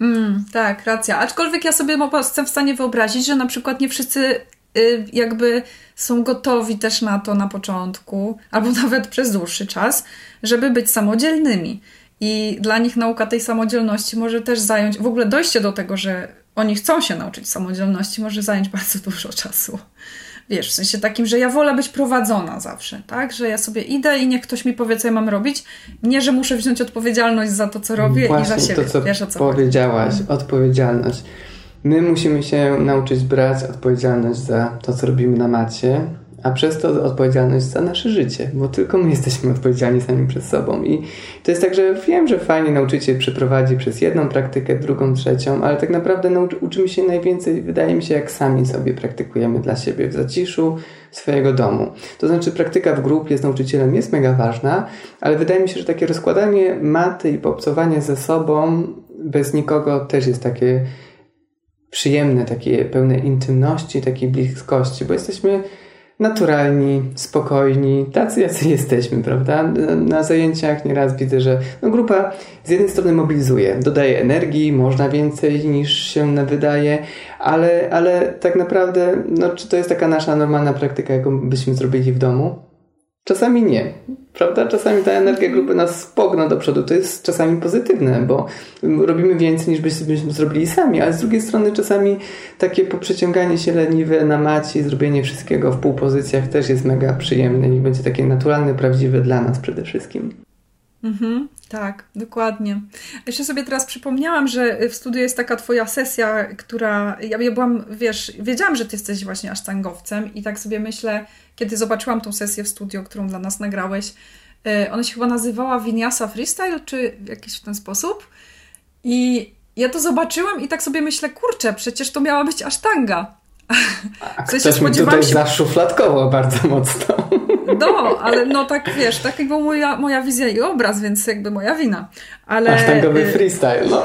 Mm, tak, racja. Aczkolwiek ja sobie jestem w stanie wyobrazić, że na przykład nie wszyscy y, jakby są gotowi też na to na początku, albo nawet przez dłuższy czas, żeby być samodzielnymi. I dla nich nauka tej samodzielności może też zająć, w ogóle dojście do tego, że oni chcą się nauczyć samodzielności, może zająć bardzo dużo czasu. Wiesz, w sensie takim, że ja wolę być prowadzona zawsze, tak? Że ja sobie idę i niech ktoś mi powie, co ja mam robić. Nie, że muszę wziąć odpowiedzialność za to, co robię Właśnie i za siebie. to, co, Wiesz, o co powiedziałaś, chodzi? odpowiedzialność. My musimy się nauczyć brać odpowiedzialność za to, co robimy na macie, a przez to odpowiedzialność za nasze życie, bo tylko my jesteśmy odpowiedzialni sami przed sobą. I to jest tak, że wiem, że fajnie nauczyciel przeprowadzi przez jedną praktykę, drugą, trzecią, ale tak naprawdę nauczy, uczymy się najwięcej, wydaje mi się, jak sami sobie praktykujemy dla siebie w zaciszu swojego domu. To znaczy, praktyka w grupie z nauczycielem jest mega ważna, ale wydaje mi się, że takie rozkładanie maty i poobcowanie ze sobą bez nikogo też jest takie przyjemne, takie pełne intymności, takiej bliskości, bo jesteśmy naturalni, spokojni, tacy jacy jesteśmy, prawda? Na zajęciach nieraz widzę, że no grupa z jednej strony mobilizuje, dodaje energii, można więcej niż się wydaje, ale, ale tak naprawdę, no, czy to jest taka nasza normalna praktyka, jaką byśmy zrobili w domu? Czasami nie, prawda? Czasami ta energia grupy nas pogna do przodu. To jest czasami pozytywne, bo robimy więcej niż byśmy zrobili sami, ale z drugiej strony czasami takie poprzeciąganie się leniwe na macie i zrobienie wszystkiego w półpozycjach też jest mega przyjemne i będzie takie naturalne, prawdziwe dla nas przede wszystkim. Mhm, tak, dokładnie. Jeszcze sobie teraz przypomniałam, że w studiu jest taka twoja sesja, która. Ja, ja byłam, wiesz, wiedziałam, że ty jesteś właśnie asztangowcem, i tak sobie myślę, kiedy zobaczyłam tą sesję w studio, którą dla nas nagrałeś, e, ona się chyba nazywała Vinyasa Freestyle, czy jakiś w ten sposób. I ja to zobaczyłam i tak sobie myślę, kurczę, przecież to miała być asztanga. A ktoś się mi tutaj się... zaszufladkował bardzo mocno. No, ale no tak wiesz, tak była moja, moja wizja i obraz, więc jakby moja wina. Ale, Asztangowy y, freestyle, no.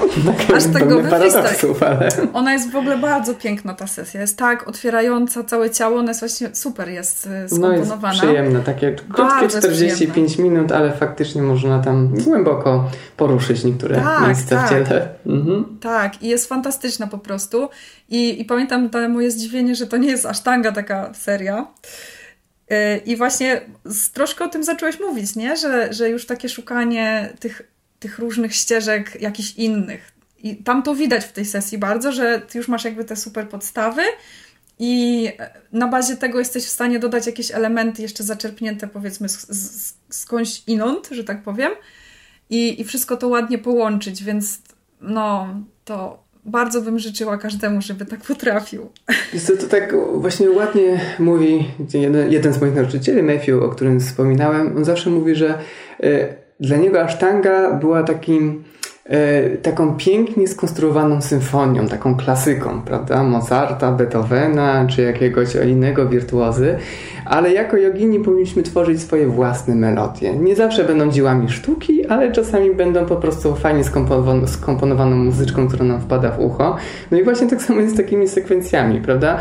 Asztangowy freestyle. Ale... Ona jest w ogóle bardzo piękna ta sesja. Jest tak otwierająca całe ciało, ona jest właśnie super, jest skomponowana. No jest przyjemne, takie krótkie 45 minut, ale faktycznie można tam głęboko poruszyć niektóre tak, miejsca tak. w ciele. Mhm. Tak, i jest fantastyczna po prostu. I, i pamiętam to moje zdziwienie, że to nie jest asztanga taka seria. I właśnie troszkę o tym zacząłeś mówić, nie? Że, że już takie szukanie tych, tych różnych ścieżek jakichś innych. I tam to widać w tej sesji bardzo, że ty już masz jakby te super podstawy i na bazie tego jesteś w stanie dodać jakieś elementy jeszcze zaczerpnięte powiedzmy z, z, skądś inąd, że tak powiem i, i wszystko to ładnie połączyć, więc no to bardzo bym życzyła każdemu, żeby tak potrafił. Jest to, to tak właśnie ładnie mówi jeden, jeden z moich nauczycieli, Matthew, o którym wspominałem. On zawsze mówi, że y, dla niego asztanga była takim taką pięknie skonstruowaną symfonią, taką klasyką, prawda? Mozarta, Beethovena czy jakiegoś innego wirtuozy, ale jako jogini powinniśmy tworzyć swoje własne melodie. Nie zawsze będą dziełami sztuki, ale czasami będą po prostu fajnie skomponowaną, skomponowaną muzyczką, która nam wpada w ucho. No i właśnie tak samo jest z takimi sekwencjami, prawda?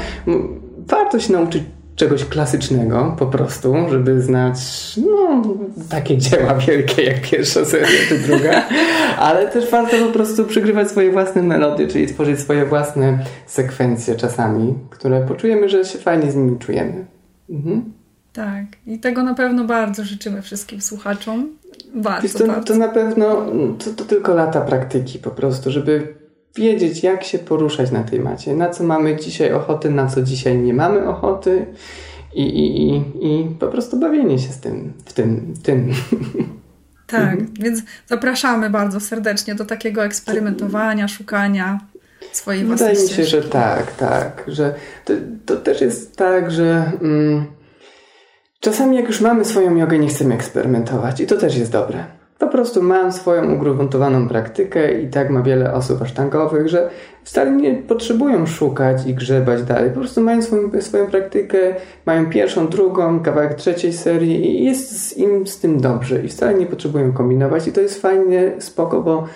Warto się nauczyć czegoś klasycznego po prostu, żeby znać no, takie dzieła wielkie jak pierwsza seria czy druga, ale też warto po prostu przygrywać swoje własne melody, czyli tworzyć swoje własne sekwencje czasami, które poczujemy, że się fajnie z nimi czujemy. Mhm. Tak, i tego na pewno bardzo życzymy wszystkim słuchaczom. Bardzo, to, bardzo. to na pewno to, to tylko lata praktyki po prostu, żeby wiedzieć, jak się poruszać na tej macie, na co mamy dzisiaj ochoty, na co dzisiaj nie mamy ochoty i, i, i, i po prostu bawienie się z tym, w tym, tym. Tak, mhm. więc zapraszamy bardzo serdecznie do takiego eksperymentowania, szukania swojej własnej Wydaje mi się, że tak, tak, że to, to też jest tak, że mm, czasami jak już mamy swoją jogę, nie chcemy eksperymentować i to też jest dobre. Po prostu mam swoją ugruntowaną praktykę i tak ma wiele osób asztangowych, że wcale nie potrzebują szukać i grzebać dalej. Po prostu mają swoją, swoją praktykę, mają pierwszą, drugą, kawałek trzeciej serii i jest im z tym dobrze i wcale nie potrzebują kombinować i to jest fajnie, spoko, bo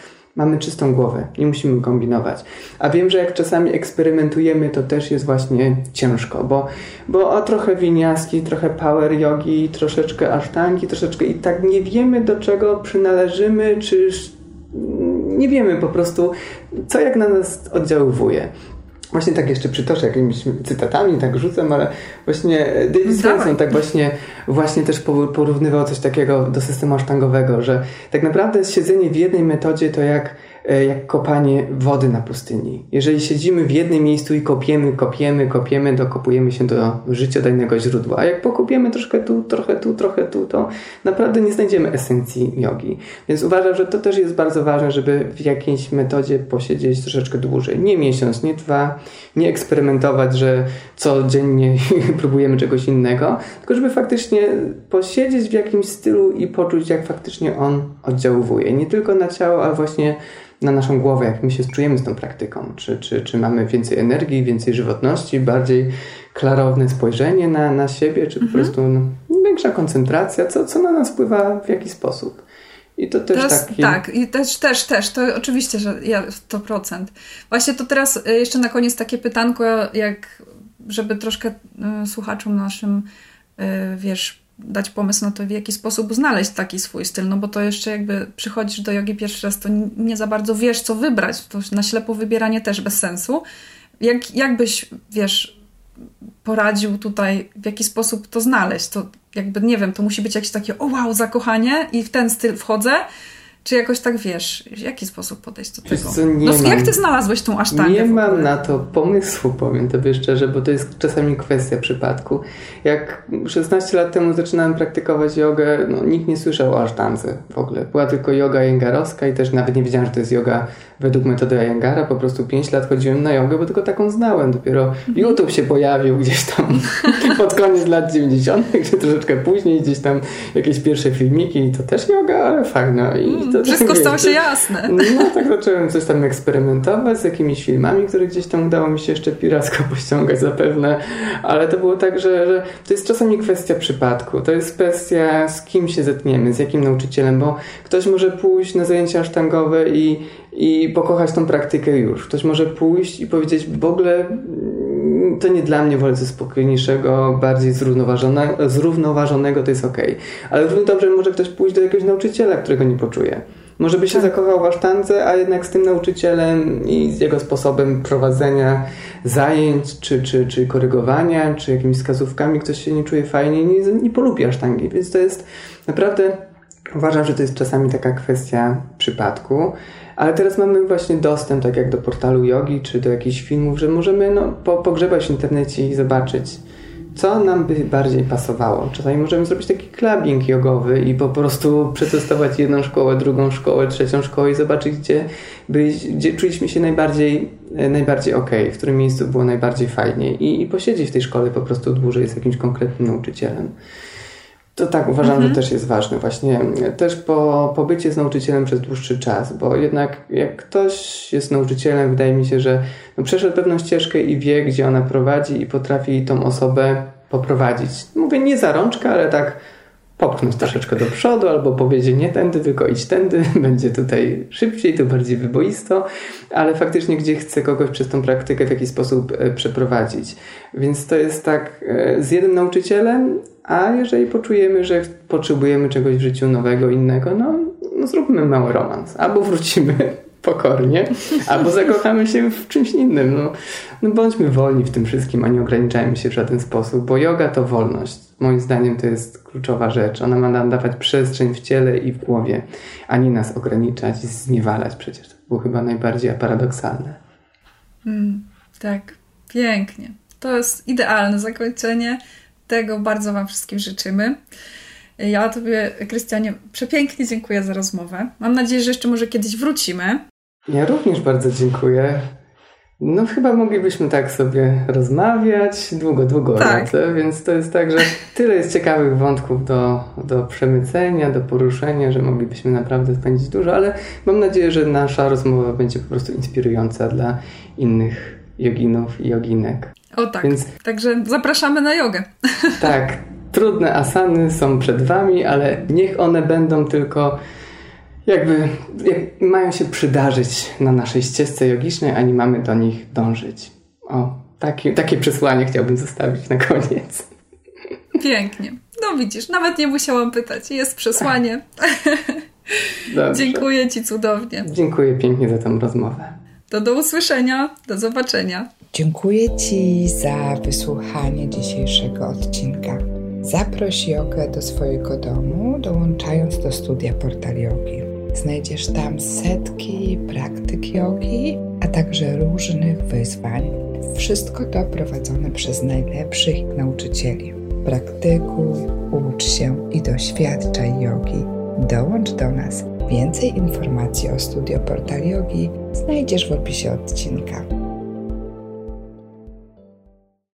mamy czystą głowę, nie musimy kombinować. A wiem, że jak czasami eksperymentujemy, to też jest właśnie ciężko, bo, bo o trochę winiaski, trochę power yogi, troszeczkę asztangi, troszeczkę i tak nie wiemy do czego przynależymy, czy nie wiemy po prostu, co jak na nas oddziaływuje. Właśnie tak jeszcze przytoczę jakimiś cytatami, tak rzucam, ale właśnie David Swenson tak właśnie, właśnie też porównywał coś takiego do systemu asztangowego, że tak naprawdę siedzenie w jednej metodzie to jak E, jak kopanie wody na pustyni. Jeżeli siedzimy w jednym miejscu i kopiemy, kopiemy, kopiemy, dokopujemy się do życiodajnego źródła. A jak pokopiemy troszkę tu, trochę tu, trochę tu, to naprawdę nie znajdziemy esencji jogi. Więc uważam, że to też jest bardzo ważne, żeby w jakiejś metodzie posiedzieć troszeczkę dłużej. Nie miesiąc, nie dwa, nie eksperymentować, że codziennie próbujemy czegoś innego, tylko żeby faktycznie posiedzieć w jakimś stylu i poczuć, jak faktycznie on oddziałuje. Nie tylko na ciało, ale właśnie na naszą głowę, jak my się czujemy z tą praktyką. Czy, czy, czy mamy więcej energii, więcej żywotności, bardziej klarowne spojrzenie na, na siebie, czy mhm. po prostu no, większa koncentracja, co, co na nas wpływa w jaki sposób. I to też teraz, taki... Tak, i też, też, też, to oczywiście, że ja 100%. Właśnie to teraz y, jeszcze na koniec takie pytanko, jak żeby troszkę y, słuchaczom naszym, y, wiesz, dać pomysł na to, w jaki sposób znaleźć taki swój styl, no bo to jeszcze jakby przychodzisz do jogi pierwszy raz, to nie za bardzo wiesz, co wybrać, to na ślepo wybieranie też bez sensu. Jak, jak byś, wiesz, poradził tutaj, w jaki sposób to znaleźć? To jakby, nie wiem, to musi być jakieś takie, o wow, zakochanie i w ten styl wchodzę, czy jakoś tak wiesz, w jaki sposób podejść do tego? Co, no, mam, jak ty znalazłeś tą asztangę? Nie mam na to pomysłu, powiem tobie szczerze, bo to jest czasami kwestia przypadku. Jak 16 lat temu zaczynałem praktykować jogę, no, nikt nie słyszał o asztance w ogóle. Była tylko yoga jengarowska i też nawet nie wiedziałem, że to jest yoga według metody Ayengara. Po prostu 5 lat chodziłem na jogę, bo tylko taką znałem. Dopiero mhm. YouTube się pojawił gdzieś tam pod koniec lat 90., czy troszeczkę później, gdzieś tam jakieś pierwsze filmiki i to też yoga, ale fajno. I mm, to Wszystko stało się jasne. No tak zacząłem coś tam eksperymentować z jakimiś filmami, które gdzieś tam udało mi się jeszcze piracko pościągać zapewne, ale to było tak, że, że to jest czasami kwestia przypadku. To jest kwestia z kim się zetniemy, z jakim nauczycielem, bo ktoś może pójść na zajęcia sztangowe i, i pokochać tą praktykę już. Ktoś może pójść i powiedzieć w ogóle to nie dla mnie, wolę coś spokojniejszego, bardziej zrównoważonego, zrównoważonego, to jest ok. Ale równie dobrze może ktoś pójść do jakiegoś nauczyciela, którego nie poczuje. Może by się tak. zakochał w asztance, a jednak z tym nauczycielem i z jego sposobem prowadzenia zajęć, czy, czy, czy korygowania, czy jakimiś wskazówkami ktoś się nie czuje fajnie i nie, nie polubi asztangi. Więc to jest naprawdę, uważam, że to jest czasami taka kwestia przypadku Ale teraz mamy właśnie dostęp, tak jak do portalu jogi, czy do jakichś filmów, że możemy no, po, pogrzebać w internecie i zobaczyć, co nam by bardziej pasowało. Czasami możemy zrobić taki clubbing jogowy i po prostu przetestować jedną szkołę, drugą szkołę, trzecią szkołę i zobaczyć, gdzie, by, gdzie czuliśmy się najbardziej, e, najbardziej ok, w którym miejscu było najbardziej fajnie i, i posiedzieć w tej szkole po prostu dłużej z jakimś konkretnym nauczycielem. To tak uważam, mhm. że też jest ważne. Właśnie też po pobycie z nauczycielem przez dłuższy czas, bo jednak jak ktoś jest nauczycielem, wydaje mi się, że no, przeszedł pewną ścieżkę i wie, gdzie ona prowadzi i potrafi tą osobę poprowadzić. Mówię nie za rączkę, ale tak popchnąć troszeczkę do przodu albo powiedzieć nie tędy, tylko idź tędy, będzie tutaj szybciej, to bardziej wyboisto, ale faktycznie gdzie chce kogoś przez tą praktykę w jakiś sposób e, przeprowadzić. Więc to jest tak e, z jednym nauczycielem, a jeżeli poczujemy, że potrzebujemy czegoś w życiu nowego, innego, no, no zróbmy mały romans. Albo wrócimy pokornie, albo zakochamy się w czymś innym. No, no bądźmy wolni w tym wszystkim, a nie ograniczajmy się w żaden sposób, bo yoga to wolność. Moim zdaniem to jest kluczowa rzecz. Ona ma nam dawać przestrzeń w ciele i w głowie, a nie nas ograniczać i zniewalać. Przecież to było chyba najbardziej paradoksalne. Mm, tak, pięknie. To jest idealne zakończenie. Tego bardzo Wam wszystkim życzymy. Ja Tobie, Krystianie, przepięknie dziękuję za rozmowę. Mam nadzieję, że jeszcze może kiedyś wrócimy. Ja również bardzo dziękuję. No chyba moglibyśmy tak sobie rozmawiać długo, długo tak. Radzę, więc to jest tak, że tyle jest ciekawych wątków do, do przemycenia, do poruszenia, że moglibyśmy naprawdę spędzić dużo, ale mam nadzieję, że nasza rozmowa będzie po prostu inspirująca dla innych joginów i joginek. O tak, więc... także zapraszamy na jogę. Tak, trudne asany są przed Wami, ale niech one będą tylko jakby jak mają się przydarzyć na naszej ścieżce jogicznej, a nie mamy do nich dążyć. O, taki, takie przesłanie chciałbym zostawić na koniec. Pięknie. No widzisz, nawet nie musiałam pytać. Jest przesłanie. Dziękuję Ci cudownie. Dziękuję pięknie za tę rozmowę. To do usłyszenia, do zobaczenia. Dziękuję Ci za wysłuchanie dzisiejszego odcinka. Zaproś jogę do swojego domu, dołączając do studia Portal Yogi. Znajdziesz tam setki praktyk jogi, a także różnych wyzwań. Wszystko to prowadzone przez najlepszych nauczycieli. Praktykuj, ucz się i doświadczaj jogi. Dołącz do nas. Więcej informacji o studio Portal Yogi znajdziesz w opisie odcinka.